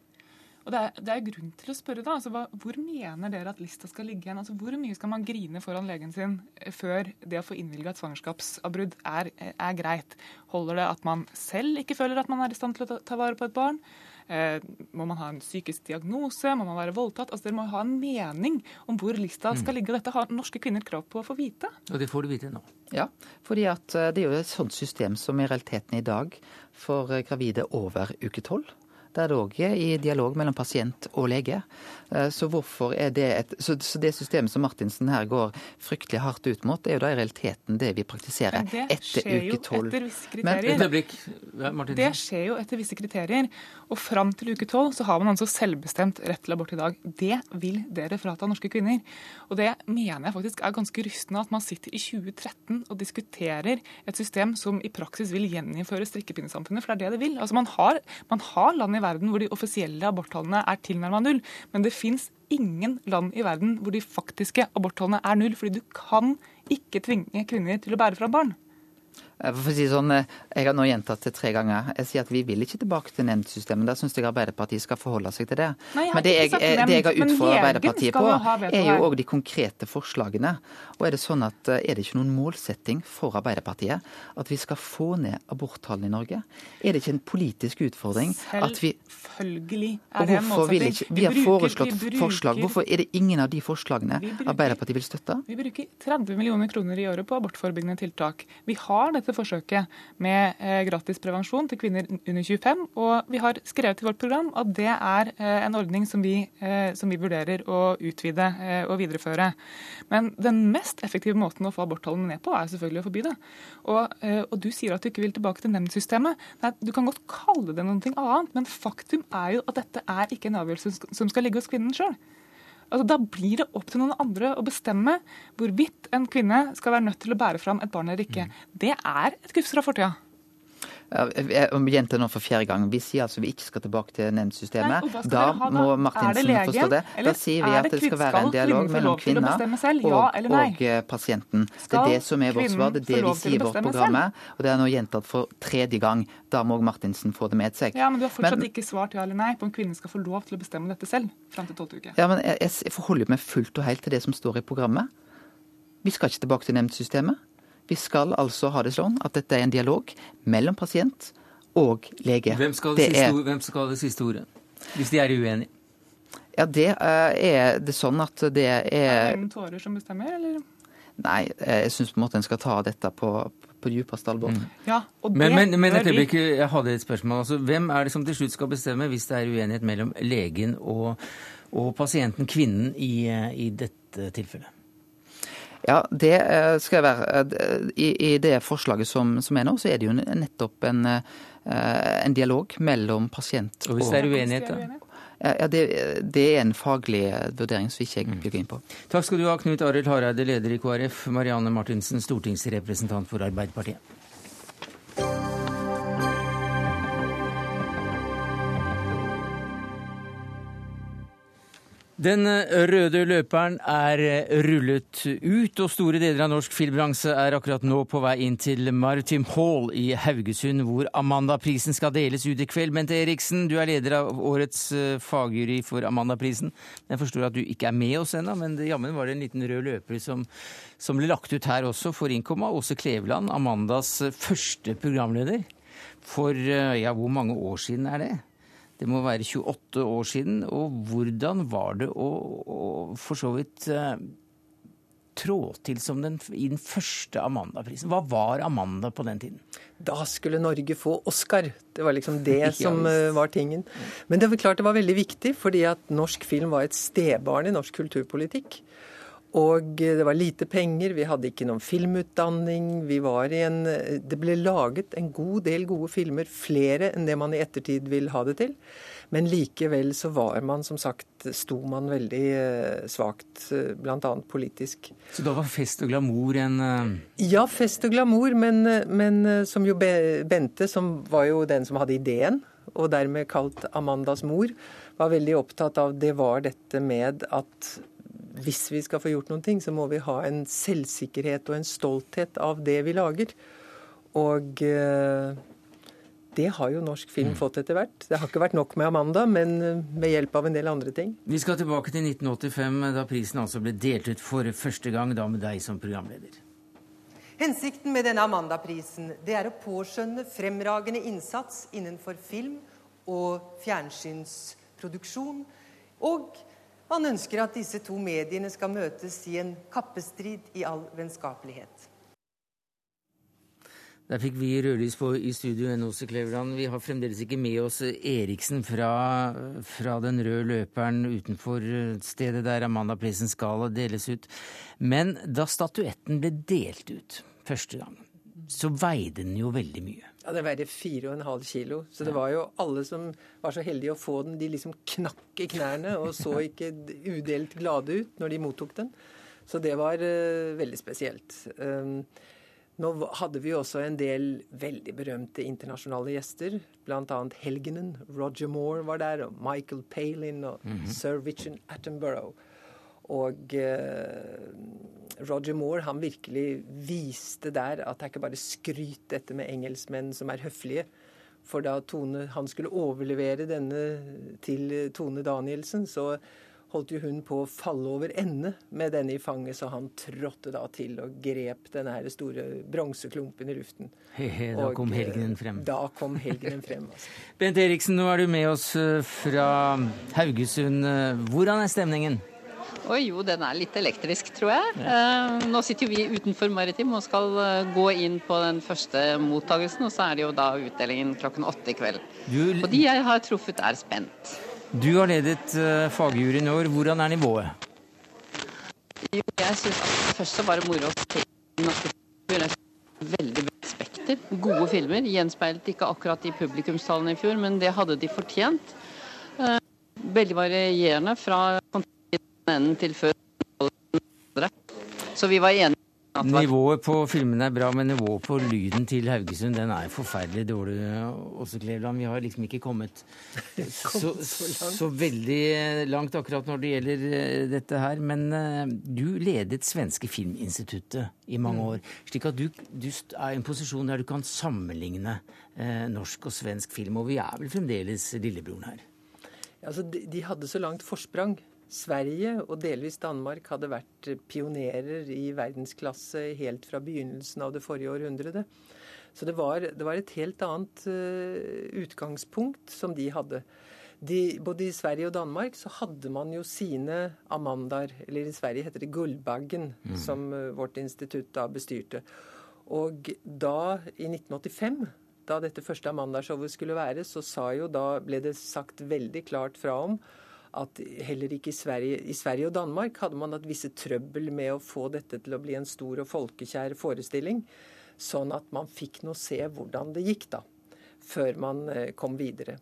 Og det er, det er, grunn til å spørre, da. Altså, hva, hvor mener dere at lista skal ligge igjen? Altså, hvor mye skal man grine foran legen sin eh, før det å få innvilga et svangerskapsavbrudd er, er, greit? Holder det at man selv ikke føler at man er i stand til å ta, ta vare på et barn? Eh, må man ha en psykisk diagnose? Må man være voldtatt? Altså, Dere må ha en mening om hvor lista skal mm. ligge. Dette har norske kvinner krav på å få vite. Og det får du vite nå. Ja, fordi at eh, det er jo et sånt system som i realiteten i dag for eh, gravide over uke tolv. Det er òg i dialog mellom pasient og lege. Eh, så hvorfor er det et, så, det systemet som Martinsen her går fryktelig hardt ut mot, er jo da i realiteten det vi praktiserer etter uke tolv. Det skjer jo etter visse kriterier. Og fram til uke tolv så har man altså selvbestemt rett til abort i dag. Det vil dere frata norske kvinner. Og det mener jeg faktisk er ganske rystende at man sitter i 2013 og diskuterer et system som i praksis vil gjeninnføre strikkepinnesamfunnet, for det er det det vil. Altså man har, man har land i verden hvor de offisielle aborttallene er tilnærma null. men det fins ingen land i verden hvor de faktiske aborttallene er null, fordi du kan ikke tvinge kvinner til å bære fram barn. Eh, for å si sånn, eh, Jeg har nå gjentatt det tre ganger. Jeg sier at vi vil ikke tilbake til nemndsystemet. Da syns jeg Arbeiderpartiet skal forholde seg til det. Nei, jeg men det jeg, sagt det jeg har utfordret Arbeiderpartiet på, er jo òg de konkrete forslagene. Og Er det sånn at eh, er det ikke noen målsetting for Arbeiderpartiet at vi skal få ned aborttallene i Norge? Er det ikke en politisk utfordring at vi Selvfølgelig er det en målsetting. ikke, Vi har bruker- foreslått vi bruker- forslag. Hvorfor er det ingen av de forslagene Vi bruker- Arbeiderpartiet vil støtte? Vi bruker 30 millioner kroner i året på abortforebyggende tiltak. Vi har dette forsøket med eh, gratis prevensjon til kvinner under 25, og vi har skrevet i vårt program at det er eh, en ordning som vi, eh, som vi vurderer å utvide og videreføre. Men den mest effektive måten å få aborttallene ned på, er selvfølgelig å forby det. Og, og du sier at du ikke vil tilbake til nemndsystemet. Nei, du kan godt kalle det noe annet, men faktum er jo at dette er ikke en avgjørelse som skal ligge hos kvinnen sjøl. Altså, da blir det opp til noen andre å bestemme hvorvidt en kvinne skal være nødt til å bære fram et barn eller ikke. Det er et gufs fra fortida. Ja, jeg gjentar nå for fjerde gang. Vi sier altså vi ikke skal tilbake til nemndsystemet. Da da? må Martinsen legen, forstå det. Da sier vi at det skal være en dialog mellom kvinna og, og eh, pasienten. Det er det som er vårt svar. Det er det vi sier i vårt program. Og det er nå gjentatt for tredje gang. Da må Martinsen få det med seg. Ja, men du har fortsatt Men- ikke svart ja eller nei på om kvinnen skal få lov til å bestemme dette selv fram til tolvte uke. Ja, men jeg, jeg forholder meg fullt og helt til det som står i programmet. Vi skal ikke tilbake til nemndsystemet. Vi skal altså ha det sånn at dette er en dialog mellom pasient og lege. Hvem skal det, Det siste, er- ord- hvem skal ha det siste ordet? Hvis de er uenige. Ja, det eh, er det sånn at det Er er det Tårer som bestemmer, eller? Nei, eh, jeg syns på en måte en skal ta dette på, på dypeste alvor. Ja, og Men, det men, men et øyeblikk, jeg hadde et spørsmål. Altså, hvem er det som til slutt skal bestemme hvis det er uenighet mellom legen og, og pasienten, kvinnen, i, eh, i dette tilfellet? Ja, det skal jeg være eh, I, i det forslaget som, som er nå, så er det jo nettopp en, eh, en dialog mellom pasient Og hvis det er uenighet, da? Ja, det, det er en faglig vurdering som ikke jeg vil gå inn på. Takk skal du ha, Knut Arild Hareide, leder i KrF, Marianne Martinsen, stortingsrepresentant for Arbeiderpartiet. Den røde løperen er rullet ut, og store deler av norsk filmbransje er akkurat nå på vei inn til Maritim Hall i Haugesund, hvor Amandaprisen skal deles ut i kveld. Bente Eriksen, du er leder av årets eh, fagjury for Amandaprisen. Jeg forstår at du ikke er med oss ennå, men jammen var det en liten rød løper som, som ble lagt ut her også, for innkomma. Åse Kleveland, Amandas eh, første programleder. For eh, ja, hvor mange år siden er det? Det må være 28 år siden. Og hvordan var det å, å for så vidt eh, trå til som den, i den første Amanda-prisen? Hva var Amanda på den tiden? Da skulle Norge få Oscar. Det var liksom det Ja, som eh, var tingen. Men det var klart det var veldig viktig, fordi at norsk film var et stebarn i norsk kulturpolitikk. Og det var lite penger, vi hadde ikke noen filmutdanning. Vi var i en Det ble laget en god del gode filmer, flere enn det man i ettertid vil ha det til. Men likevel så var man, som sagt, sto man veldig eh, svakt, eh, bl.a. politisk. Så da var fest og glamour en eh, Ja, fest og glamour, men, men som jo Bente, som var jo den som hadde ideen, og dermed kalt Amandas mor, var veldig opptatt av det var dette med at hvis vi skal få gjort noen ting, så må vi ha en selvsikkerhet og en stolthet av det vi lager. Og eh, det har jo norsk film fått etter hvert. Det har ikke vært nok med Amanda, men eh, med hjelp av en del andre ting. Vi skal tilbake til 1985, da prisen altså ble delt ut for første gang, da med deg som programleder. Hensikten med denne Amanda-prisen det er å påskjønne fremragende innsats innenfor film og fjernsynsproduksjon. Og man ønsker at disse to mediene skal møtes i en kappestrid i all vennskapelighet. Der fikk vi rødlys på i studio NOC Kleveland. Vi har fremdeles ikke med oss Eriksen fra, fra den røde løperen utenfor stedet der Amandaprisen skal deles ut. Men da statuetten ble delt ut første gang, så veide den jo veldig mye. Ja, Det veide 4,5 kilo. Så det var jo alle som var så heldige å få den, de liksom knakk i knærne og så ikke udelt glade ut når de mottok den. Så det var uh, veldig spesielt. Um, nå hadde vi også en del veldig berømte internasjonale gjester. Annet Helgenen. Roger Moore var der, og Michael Palin og Mhm. sir Richard Attenborough. Og eh, Roger Moore han virkelig viste der at det er ikke bare skryt dette med engelskmenn som er høflige. For da Tone, han skulle overlevere denne til Tone Danielsen, så holdt jo hun på å falle over ende med denne i fanget, så han trådte da til og grep denne her store bronseklumpen i luften. He-he, da kom eh, helgenen frem. Da kom helgenen frem, altså. Bent Eriksen, nå er du med oss eh, fra Haugesund. Eh, hvordan er stemningen? Oi, jo, den er litt elektrisk, tror jeg. Ja. nå sitter jo vi utenfor Maritim og skal eh, gå inn på den første mottagelsen, og så er det jo da utdelingen klokken åtte i kveld. Du, Og de jeg har truffet, er spent. du har ledet uh, fagjuryen i år. Hvordan er nivået? Jo, jeg syns først så var det moro å se norske filmer. Veldig bredt spekter. Gode filmer. Gjenspeilet ikke akkurat i publikumstallene i fjor, men det hadde de fortjent. Eh, Veldig varierende fra enden til før. Så vi var enige. Nivået på filmene er bra, men nivået på lyden til Haugesund den er forferdelig dårlig. Også Kleveland. Vi har liksom ikke kommet så, så veldig langt akkurat når det gjelder eh, dette her. Men eh, du ledet Svenske Filminstituttet i mange Mm. år. Slik at du, du er i en posisjon der du kan sammenligne eh, norsk og svensk film. Og vi er vel fremdeles lillebroren her. Altså, de, de hadde så langt forsprang. Sverige og delvis Danmark hadde vært pionerer i verdensklasse helt fra begynnelsen av det forrige århundret. Så det var, det var et helt annet eh, utgangspunkt som de hadde. De, både i Sverige og Danmark så hadde man jo sine Amandaer, eller i Sverige heter det Gullbaggen, Mm. som eh, vårt institutt da bestyrte. Og da, i 1985, da dette første Amanda-showet skulle være, så sa jo da ble det sagt veldig klart fra om at heller ikke i Sverige, i Sverige og Danmark hadde man hatt visse trøbbel med å få dette til å bli en stor og folkekjær forestilling, sånn at man fikk nå se hvordan det gikk, da, før man eh, kom videre.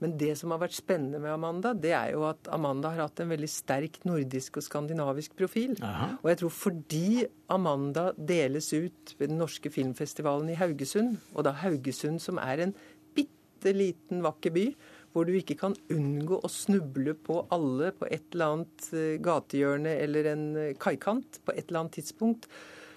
Men det som har vært spennende med Amanda, det er jo at Amanda har hatt en veldig sterk nordisk og skandinavisk profil. Og jeg tror fordi Amanda deles ut ved den norske filmfestivalen i Haugesund, og da Haugesund som er en bitte liten vakker by, hvor du ikke kan unngå å snuble på alle på et eller annet eh, gatehjørne eller en eh, kaikant på et eller annet tidspunkt,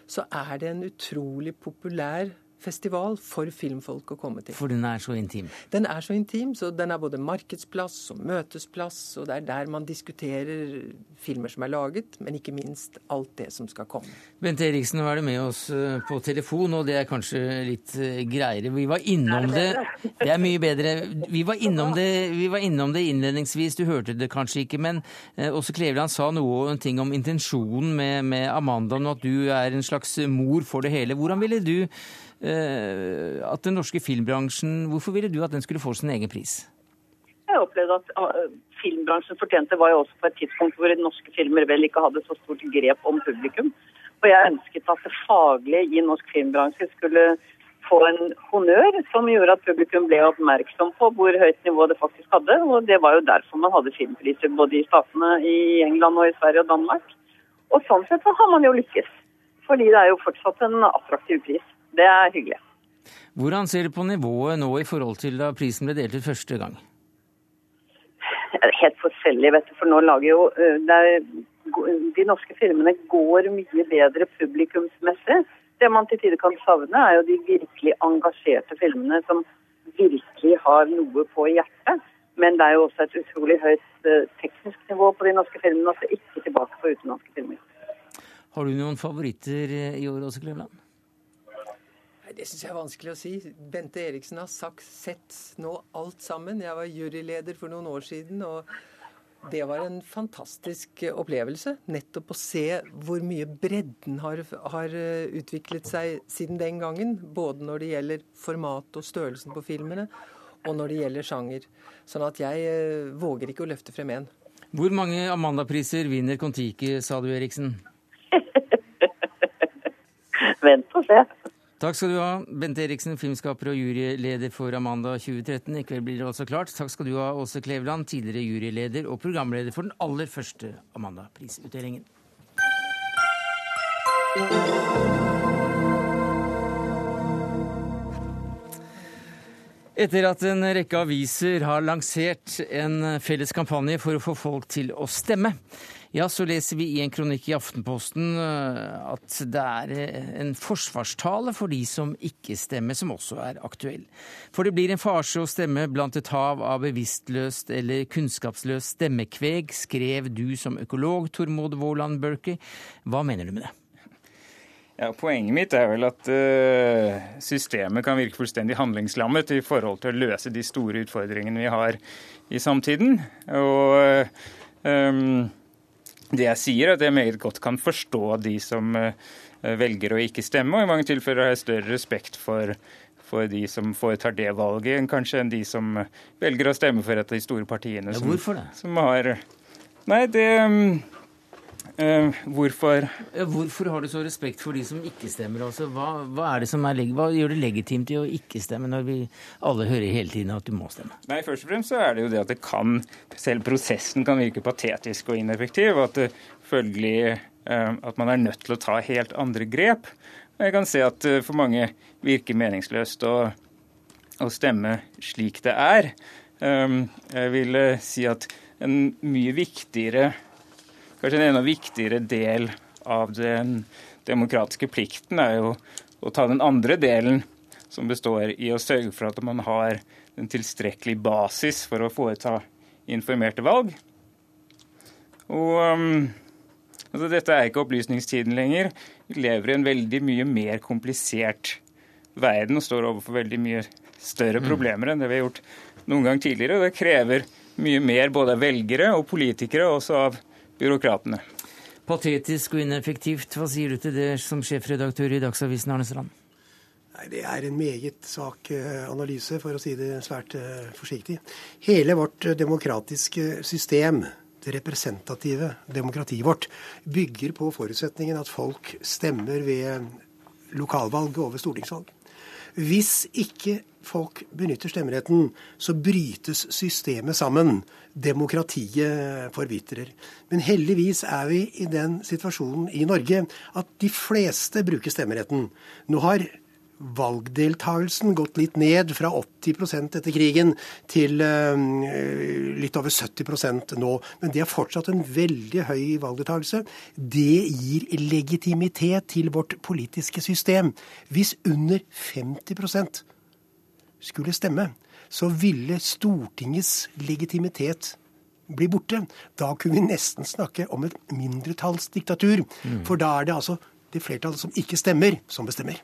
så er det en utrolig populær festival for filmfolk å komme til. For den er så intim. Den er så intim, så den er både markedsplass og møtesplass, og det er der man diskuterer filmer som er laget, men ikke minst alt det som skal komme. Bente Eriksen, nå er du med oss eh, på telefon, og det er kanskje litt eh, greiere. Vi var innom det Det er mye bedre. Vi var innom det, vi var innom det innledningsvis, du hørte det kanskje ikke, men eh, også Kleveland sa noe en ting om intensjonen med, med Amanda, og at du er en slags mor for det hele. Hvordan ville du eh, at den norske filmbransjen Hvorfor ville du at den skulle få sin egen pris? Jeg opplevde at uh, filmbransjen fortjente var jo også på et tidspunkt hvor norske filmer vel ikke hadde så stort grep om publikum. Og jeg ønsket at det faglige i norsk filmbransje skulle få en honnør som gjorde at publikum ble oppmerksom på hvor høyt nivå det faktisk hadde. Og det var jo derfor man hadde filmpriser både i statene i England og i Sverige og Danmark. Og sånn sett så har man jo lykkes. Fordi det er jo fortsatt en attraktiv pris. Det er hyggelig. Hvordan ser du på nivået nå i forhold til da prisen ble delt ut første gang? Helt forskjellig, vet du. For nå lager jo er, De norske filmene går mye bedre publikumsmessig. Det man til tider kan savne, er jo de virkelig engasjerte filmene som virkelig har noe på hjertet. Men det er jo også et utrolig høyt teknisk nivå på de norske filmene. Altså ikke tilbake på utenlandske filmer. Har du noen favoritter i år også, Kleveland? Det syns jeg er vanskelig å si. Bente Eriksen har sagt, sett nå alt sammen. Jeg var juryleder for noen år siden, og det var en fantastisk opplevelse. Nettopp å se hvor mye bredden har, har utviklet seg siden den gangen. Både når det gjelder format og størrelsen på filmene, og når det gjelder sjanger. Sånn at jeg eh, våger ikke å løfte frem én. Hvor mange Amanda-priser vinner Kon-Tiki, sa du, Eriksen? Vent og se. Takk skal du ha, Bente Eriksen, filmskaper og juryleder for Amanda 2013. I kveld blir det også klart. Takk skal du ha, Åse Kleveland, tidligere juryleder og programleder for den aller første Amanda-prisutdelingen. Etter at en rekke aviser har lansert en felles kampanje for å få folk til å stemme. Ja, så leser vi i en kronikk i Aftenposten eh, at det er eh, en forsvarstale for de som ikke stemmer, som også er aktuell. For det blir en farse å stemme blant et hav av bevisstløst eller kunnskapsløst stemmekveg, skrev du som økolog, Tormod Våland Børke. Hva mener du med det? Ja, Poenget mitt er vel at uh, systemet kan virke fullstendig handlingslammet i forhold til å løse de store utfordringene vi har i samtiden. Og um, det jeg sier, er at jeg meget godt kan forstå de som uh, velger å ikke stemme, og i mange tilfeller har jeg større respekt for, for de som foretar det valget, enn kanskje enn de som velger å stemme for et av de store partiene. Ja, hvorfor det? Som, som har Nei, det Uh, hvorfor Hvorfor har du så respekt for de som ikke stemmer? Altså, hva, hva, er det som er, hva gjør det legitimt i å ikke stemme, når vi alle hører hele tiden at du må stemme? Nei, Først og fremst så er det jo det at det kan, selv prosessen kan virke patetisk og ineffektiv. og At det følgelig uh, at man er nødt til å ta helt andre grep. Jeg kan se at for mange virker meningsløst å, å stemme slik det er. Jeg vil si at en mye viktigere kanskje en enda viktigere del av den demokratiske plikten er jo å ta den andre delen, som består i å sørge for at man har en tilstrekkelig basis for å foreta informerte valg. Og um, altså, Dette er ikke opplysningstiden lenger. Vi lever i en veldig mye mer komplisert verden og står overfor veldig mye større mm. problemer enn det vi har gjort noen gang tidligere. og Det krever mye mer både av velgere og politikere, og også av byråkratene. Patetisk og ineffektivt. Hva sier du til det som sjefredaktør i Dagsavisen, Arne Strand? Nei, Det er en meget svak eh, analyse, for å si det svært eh, forsiktig. Hele vårt eh, demokratiske system, det representative demokratiet vårt, bygger på forutsetningen at folk stemmer ved lokalvalg og ved stortingsvalg. Hvis ikke folk benytter stemmeretten, så brytes systemet sammen. Demokratiet forvitrer. Men heldigvis er vi i den situasjonen i Norge at de fleste bruker stemmeretten. Nå har valgdeltagelsen gått litt ned fra 80% etter krigen til uh, litt over 70% nå. Men det er fortsatt en veldig høy valgdeltagelse. Det gir legitimitet til vårt politiske system. Hvis under 50% skulle stemme, så ville Stortingets legitimitet bli borte. Da kunne vi nesten snakke om et mindretallsdiktatur. Mm. For da er det altså det flertallet som ikke stemmer, som bestemmer.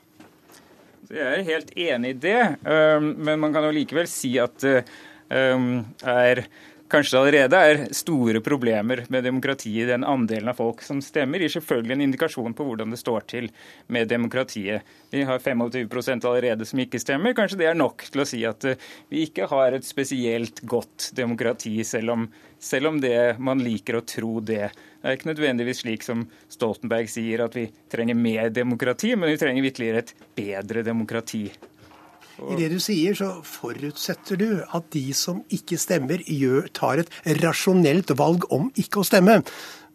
Jeg er helt enig i det, men man kan jo likevel si at det er kanskje det allerede er store problemer med demokratiet den andelen av folk som stemmer, gir selvfølgelig en indikasjon på hvordan det står til med demokratiet. Vi har 25% allerede som ikke stemmer. Kanskje det er nok til å si at eh, vi ikke har et spesielt godt demokrati, selv om, selv om det man liker å tro det. Det er ikke nødvendigvis slik som Stoltenberg sier, at vi trenger mer demokrati, men vi trenger vitterlig et bedre demokrati. I det du sier, så forutsetter du at de som ikke stemmer, gjør, tar et rasjonelt valg om ikke å stemme.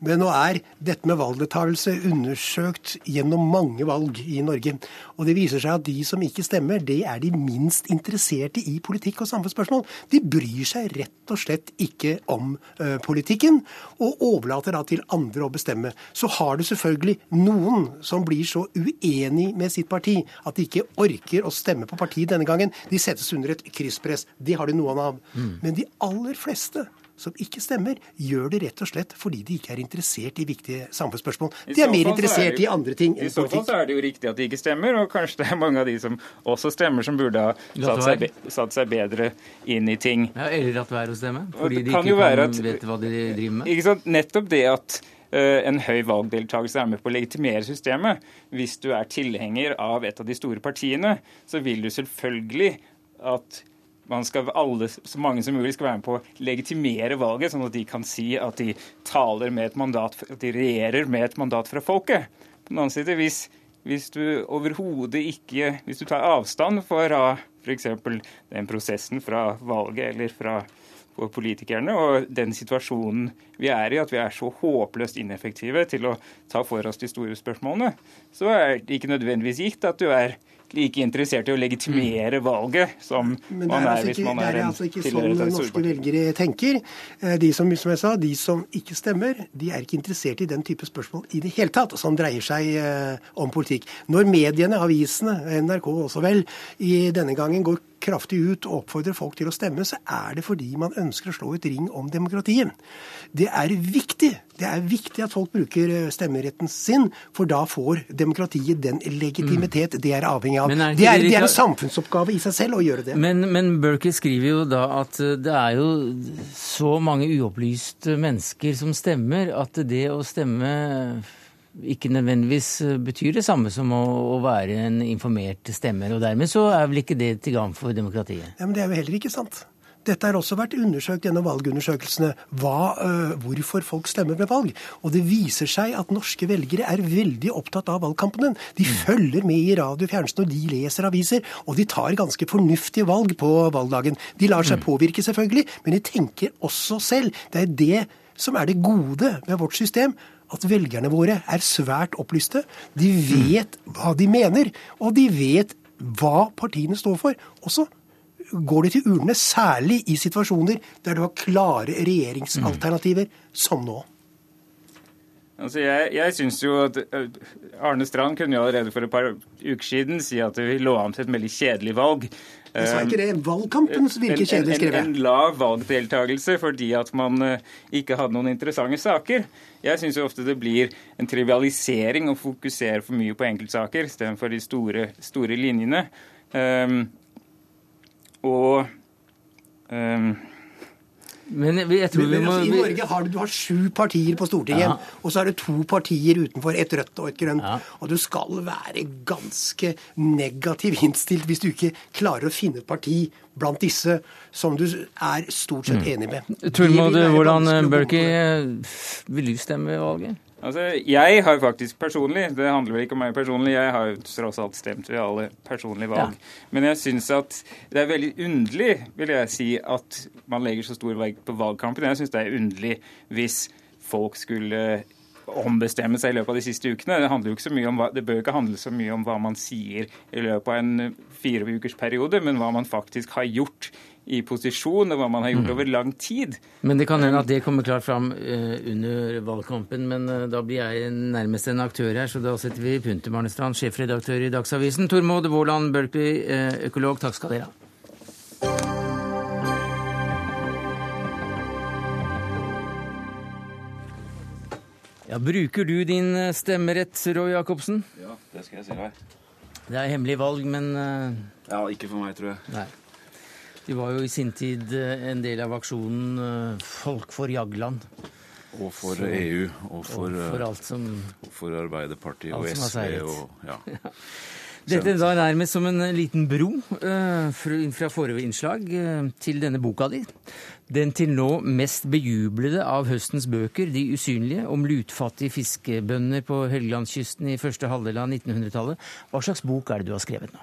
Men nå er dette med valgdeltakelse undersøkt gjennom mange valg i Norge. Og det viser seg at de som ikke stemmer, det er de minst interesserte i politikk og samfunnsspørsmål. De bryr seg rett og slett ikke om ø, politikken, og overlater da til andre å bestemme. Så har du selvfølgelig noen som blir så uenig med sitt parti at de ikke orker å stemme på partiet denne gangen. De settes under et krysspress. Det har de noen av. Mm. Men de aller fleste som ikke stemmer, gjør det rett og slett fordi de ikke er interessert i viktige samfunnsspørsmål. De er mer interessert i andre ting enn politikk. I så fall så er det jo riktig at de ikke stemmer, og kanskje det er mange av de som også stemmer, som burde ha satt seg, satt seg bedre inn i ting. Ja, Eller latt være å stemme, fordi de ikke kan at, vet hva de driver med. Ikke sant? Nettopp det at uh, en høy valgdeltakelse er med på å legitimere systemet. Hvis du er tilhenger av et av de store partiene, så vil du selvfølgelig at skal alle, så mange som mulig skal være med på å legitimere valget, sånn at de kan si at de taler med et mandat, at de regjerer med et mandat fra folket. På den annen side, hvis, hvis du overhodet ikke Hvis du tar avstand fra f.eks. den prosessen fra valget eller fra politikerne og den situasjonen vi er i, at vi er så håpløst ineffektive til å ta for oss de store spørsmålene, så er det ikke nødvendigvis gitt at du er like interessert i å legitimere valget som Men man er, er, altså hvis ikke, man det er er en altså ikke sånn norske velgere tenker. Eh, De som, som jeg sa, de som ikke stemmer, de er ikke interessert i den type spørsmål i det hele tatt, som dreier seg eh, om politikk. Når mediene, avisene, NRK også vel, i denne gangen går kraftig ut og oppfordrer folk til å stemme, så er det fordi man ønsker å slå et ring om demokratiet. Det er viktig. Det er viktig at folk bruker eh, stemmeretten sin, for da får demokratiet den legitimitet det er avhengig av. Er Det er, det det er en samfunnsoppgave i seg selv å gjøre det. Men, men Berkey skriver jo da at eh, det er jo så mange uopplyste mennesker som stemmer, at det å stemme ikke nødvendigvis eh, betyr det samme som å, å være en informert stemmer. Og dermed så er vel ikke det til gagn for demokratiet. Ja, men Det er jo heller ikke sant. Dette har også vært undersøkt gjennom valgundersøkelsene, hva, øh, hvorfor folk stemmer ved valg. Og det viser seg at norske velgere er veldig opptatt av valgkampen. De følger med i radio og fjernsyn, og de leser aviser. Og de tar ganske fornuftige valg på valgdagen. De lar seg påvirke, selvfølgelig, men de tenker også selv. Det er det som er det gode med vårt system. At velgerne våre er svært opplyste. De vet hva de mener, og de vet hva partiene står for. Også går de til urnene, særlig i situasjoner der du har klare regjeringsalternativer, som nå. Altså jeg jeg syns jo at Arne Strand kunne jo allerede for et par uker siden si at vi lå an til et veldig kjedelig valg. Jeg sa ikke det. valgkampens virke En- kjedelig, en, en, jeg. en lav valgdeltakelse fordi at man ikke hadde noen interessante saker. Jeg syns ofte det blir en trivialisering å fokusere for mye på enkeltsaker istedenfor de store, store linjene. Um, og um, Men jeg tror Men, vi må altså, I Norge har du, du har sju partier på Stortinget, Ja. og så er det to partier utenfor, et rødt og et grønt. Og du skal være ganske negativ innstilt hvis du ikke klarer å finne et parti blant disse som du er stort sett enig med. Mm. Tormod, hvordan å gå Berkey, vil du stemme ved valget? Altså, Jeg har faktisk personlig, det handler vel ikke om meg personlig, jeg har jo tross alt stemt ved alle personlige valg. Men jeg syns at det er veldig underlig, vil jeg si, at man legger så stor vekt på valgkampen. Jeg syns det er underlig hvis folk skulle ombestemme seg i løpet av de siste ukene. Det, handler jo ikke så mye om hva, det bør ikke handle så mye om hva man sier i løpet av en fire ukers periode, men hva man faktisk har gjort i posisjon, og hva man har gjort Mm. over lang tid. Men det kan hende at det kommer klart fram eh, under valgkampen. Men eh, da blir jeg nærmest en aktør her, så da setter vi punktum. Arne Strand, sjefredaktør i Dagsavisen. Tormod Våland eh, økolog. Takk skal dere ha. Ja, Bruker du din eh, stemmerett, Roy Jacobsen? Ja, det skal jeg si deg. Det er hemmelig valg, men eh, Ja, ikke for meg, tror jeg. Nei. Du var jo i sin tid eh, en del av aksjonen eh, Folk for Jagland. Og for Så- EU, og for, og for eh, alt som for Arbeiderpartiet og SV og ja. Dette er da nærmest som en liten bro fra forrige innslag til denne boka di. Den til nå mest bejublede av høstens bøker, De usynlige, om lutfattige fiskebønder på Helgelandskysten i første halvdel av 1900-tallet. Hva slags bok er det du har skrevet nå?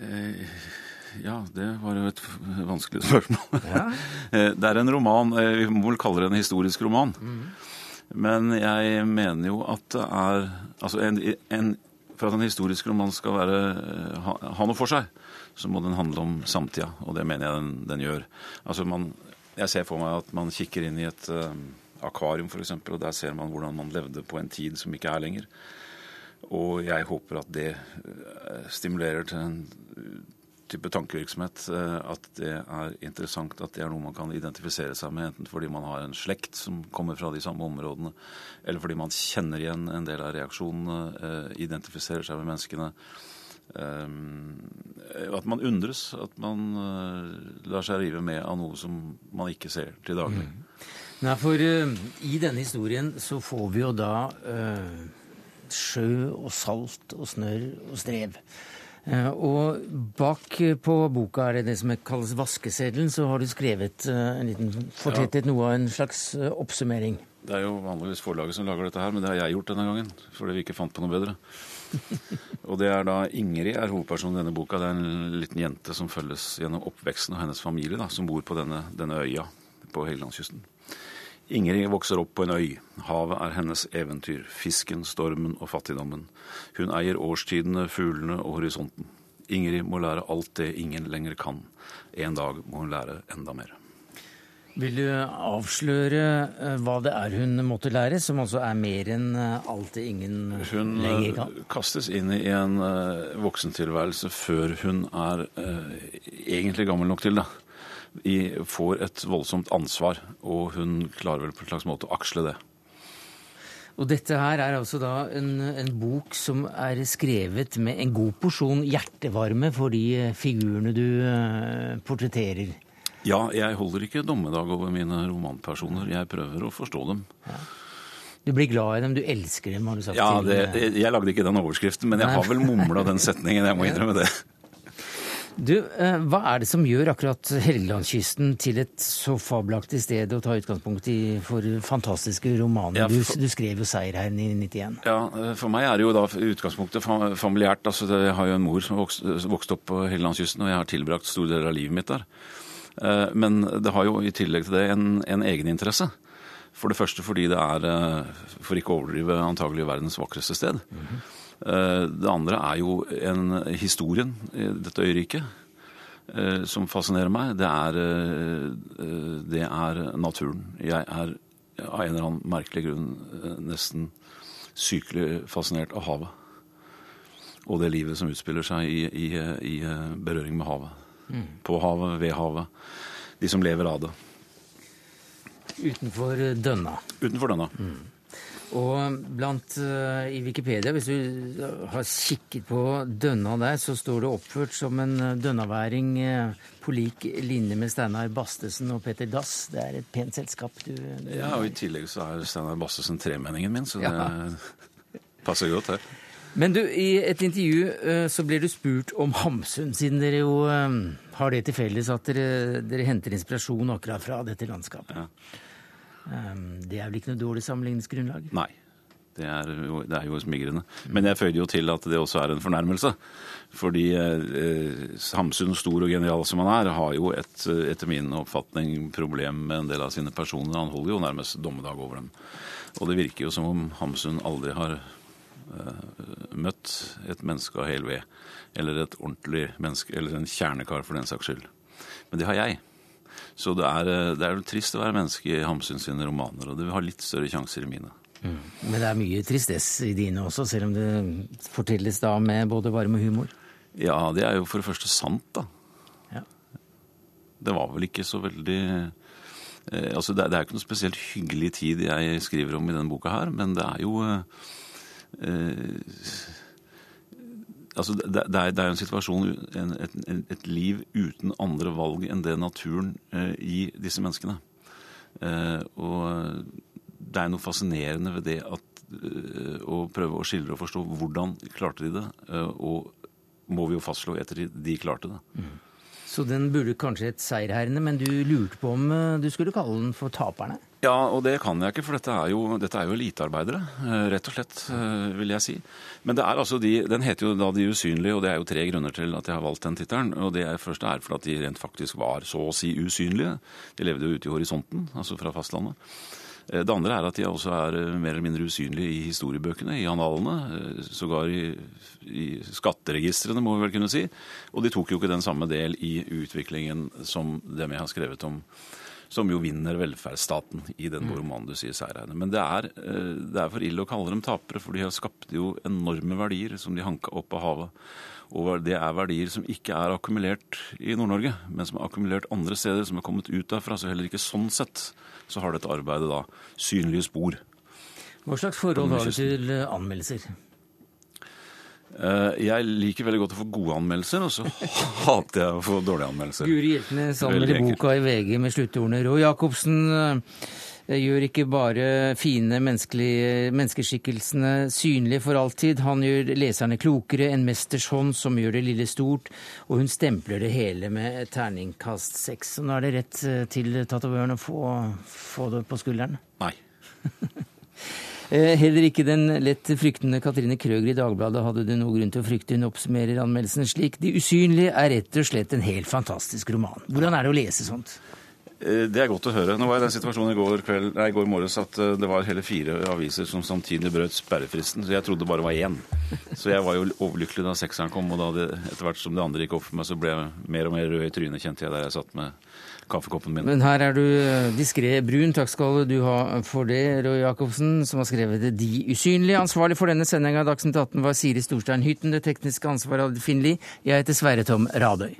Eh, ja, det var jo et vanskelig spørsmål. Ja. Eh, det er en roman, eh, vi må vel kalle det en historisk roman. Men jeg mener jo at det er Altså en, en, for at en historisk roman skal være, eh, ha, ha noe for seg, så må den handle om samtida, og det mener jeg den, den gjør. Altså man, jeg ser for meg at man kikker inn i et uh, akvarium f.eks., og der ser man hvordan man levde på en tid som ikke er lenger. Og jeg håper at det stimulerer til en type tankevirksomhet. eh, At det er interessant at det er noe man kan identifisere seg med, enten fordi man har en slekt som kommer fra de samme områdene, eller fordi man kjenner igjen en del av reaksjonene, eh, identifiserer seg med menneskene. Eh, At man undres, at man lar seg rive med av noe som man ikke ser til daglig. Nei, for i denne historien så får vi jo da eh, sjø og salt og snørr og strev. Eh, og bak eh, på boka er det det som kalles vaskeseddelen, så har du skrevet eh, en liten, fortettet noe av en slags oppsummering. Det er jo vanligvis forlaget som lager dette her, men det har jeg gjort denne gangen. Fordi vi ikke fant på noe bedre. og det er da Ingrid er hovedpersonen i denne boka. Det er en liten jente som følges gjennom oppveksten og hennes familie, da, som bor på denne, denne øya på Helgelandskysten. Ingrid vokser opp på en øy. Havet er hennes eventyr. Fisken, stormen og fattigdommen. Hun eier årstidene, fuglene og horisonten. Ingrid må lære alt det ingen lenger kan. En dag må hun lære enda mer. Vil du avsløre eh, hva det er hun måtte lære, som altså er mer enn eh, alt det ingen Hun lenger kan? Hun kastes inn i en eh, voksentilværelse før hun er eh, egentlig gammel nok til det. I, får et voldsomt ansvar, og hun klarer vel på en slags måte å aksle det. Og dette her er altså da en, en bok som er skrevet med en god porsjon hjertevarme for de eh, figurene du eh, portretterer. Ja, jeg holder ikke dommedag over mine romanpersoner. Jeg prøver å forstå dem. Du blir glad i dem, du elsker dem, har du sagt. Ja, til- det, jeg, jeg lagde ikke den overskriften, men jeg har vel mumla den setningen. Jeg må innrømme det. Du, eh, hva er det som gjør akkurat Helgelandskysten til et så fabelaktig sted å ta utgangspunkt i for fantastiske romaner? Ja, Du, for- du skrev jo 'Seierherren' i 91. Ja, eh, For meg er det jo da utgangspunktet fa- familiært. altså Jeg har jo en mor som vokste, vokste opp på Helgelandskysten, og jeg har tilbrakt store deler av livet mitt der. Eh, Men det har jo i tillegg til det en, en egeninteresse. For det første fordi det er, for ikke å overdrive, antagelig verdens vakreste sted. Eh, Det andre er jo en historien i dette øyriket eh, som fascinerer meg. Det er, eh, eh, det er naturen. Jeg er av en eller annen merkelig grunn eh, nesten sykelig fascinert av havet. Og det livet som utspiller seg i, i, i eh, berøring med havet. Mm. På havet, ved havet. De som lever av det. Utenfor eh, Dønna. Utenfor denne. Og blant uh, i Wikipedia, hvis du har kikket på Dønna der, så står det oppført som en eh, dønnaværing uh, på lik linje med Steinar Bastesen og Peter Dass. Det er et pent selskap du, du Ja, og I tillegg så er Steinar Bastesen tremenningen min, så det passer godt her. Men du, i et intervju uh, så blir du spurt om Hamsun, siden dere jo eh, har det til felles at dere, dere henter inspirasjon akkurat fra dette landskapet. Eh, Det er vel ikke noe dårlig sammenligningsgrunnlag? Nei. Det er, jo, det er jo smigrende. Men jeg føyde jo til at det også er en fornærmelse. Fordi eh, Hamsun, stor og genial som han er, har jo et, etter min oppfatning problem med en del av sine personer. Han holder jo nærmest dommedag over dem. Og det virker jo som om Hamsun aldri har eh, møtt et menneske av hel ved. Eller et ordentlig menneske, eller en kjernekar for den saks skyld. Men det har jeg. Så det er, eh, det er vel trist å være menneske i Hamsun sine romaner, og det har litt større sjanser i mine. Men det er mye tristess i dine også, selv om det fortelles da med både varme og humor. Ja, det er jo for det første sant, da. Ja. Det var vel ikke så veldig eh, Altså, det, er- det er ikke noe spesielt hyggelig tid jeg skriver om i denne boka her, men det er jo eh, Altså, det, det, er, det er en situasjon, en, et, et liv uten andre valg enn det naturen eh, gir disse menneskene. Eh, og det er noe fascinerende ved det at eh, å prøve å skildre og forstå hvordan klarte de det, eh, og må vi jo fastslå etter de, de klarte det. Så den burde kanskje hett Seierherrene, men du lurte på om eh, du skulle kalle den for Taperne? Ja, og det kan jeg ikke, for dette er jo, dette jo elitearbeidere, eh, rett og slett, eh, vil jeg si. Men det er altså de, den heter jo da De usynlige, og det er jo tre grunner til at jeg har valgt den tittelen. Og det første er fordi at de rent faktisk var så å si usynlige. De levde jo ute i horisonten, altså fra fastlandet. Eh, Det andre er at de også er mer eller mindre usynlige i historiebøkene, i analene, sågar i, i skatteregistrene, må vi vel kunne si. Og de tok jo ikke den samme del i utviklingen som dem jeg har skrevet om, som jo vinner velferdsstaten i den romanen du sier seierherrene. Men det er, eh, det er for ille å kalle dem tapere, for de har skapt jo enorme verdier som de hanka opp av havet. Og det er verdier som ikke er akkumulert i Nord-Norge, men som er akkumulert andre steder, som er kommet ut derfra. Så heller ikke sånn sett så har dette arbeidet da synlige spor. Hva slags forhold har du til eh, anmeldelser? Eh, Jeg liker veldig godt å få gode anmeldelser, og så hater jeg å få dårlige anmeldelser. Guri Hjeltnes anmelder boka i VG med sluttordene. Roy Jacobsen eh, gjør ikke bare fine menneskeskikkelsene synlige for alltid, han gjør leserne klokere, en mesters hånd som gjør det lille stort, og hun stempler det hele med terningkast seks. Nå er det rett eh, til tatovøren å få, få det på skulderen. Nei. Eh, Heller ikke den lett fryktende Katrine Krøger i Dagbladet hadde du noe grunn til å frykte. Hun oppsummerer anmeldelsen slik. De usynlige er rett og slett en helt fantastisk roman. Hvordan er det å lese sånt? Eh, det er godt å høre. Nå var jeg i den situasjonen i går, kveld, nei, i går morges at eh, det var hele fire aviser som samtidig brøt sperrefristen, så jeg trodde det bare var én. Så jeg var jo overlykkelig da sekseren kom, og det, etter hvert som det andre gikk opp for meg, så ble jeg mer og mer rød i trynet, kjente jeg der jeg satt med kaffekoppen min. Men her er du eh, diskré brun. Takk skal du ha for det, Roy Jacobsen, som har skrevet De usynlige. Ansvarlig for denne sendinga av Dagsnytt 18 var Siri Storstein Hytten. Det tekniske ansvaret hadde Finn Lie. Jeg heter Sverre Tom Radøy.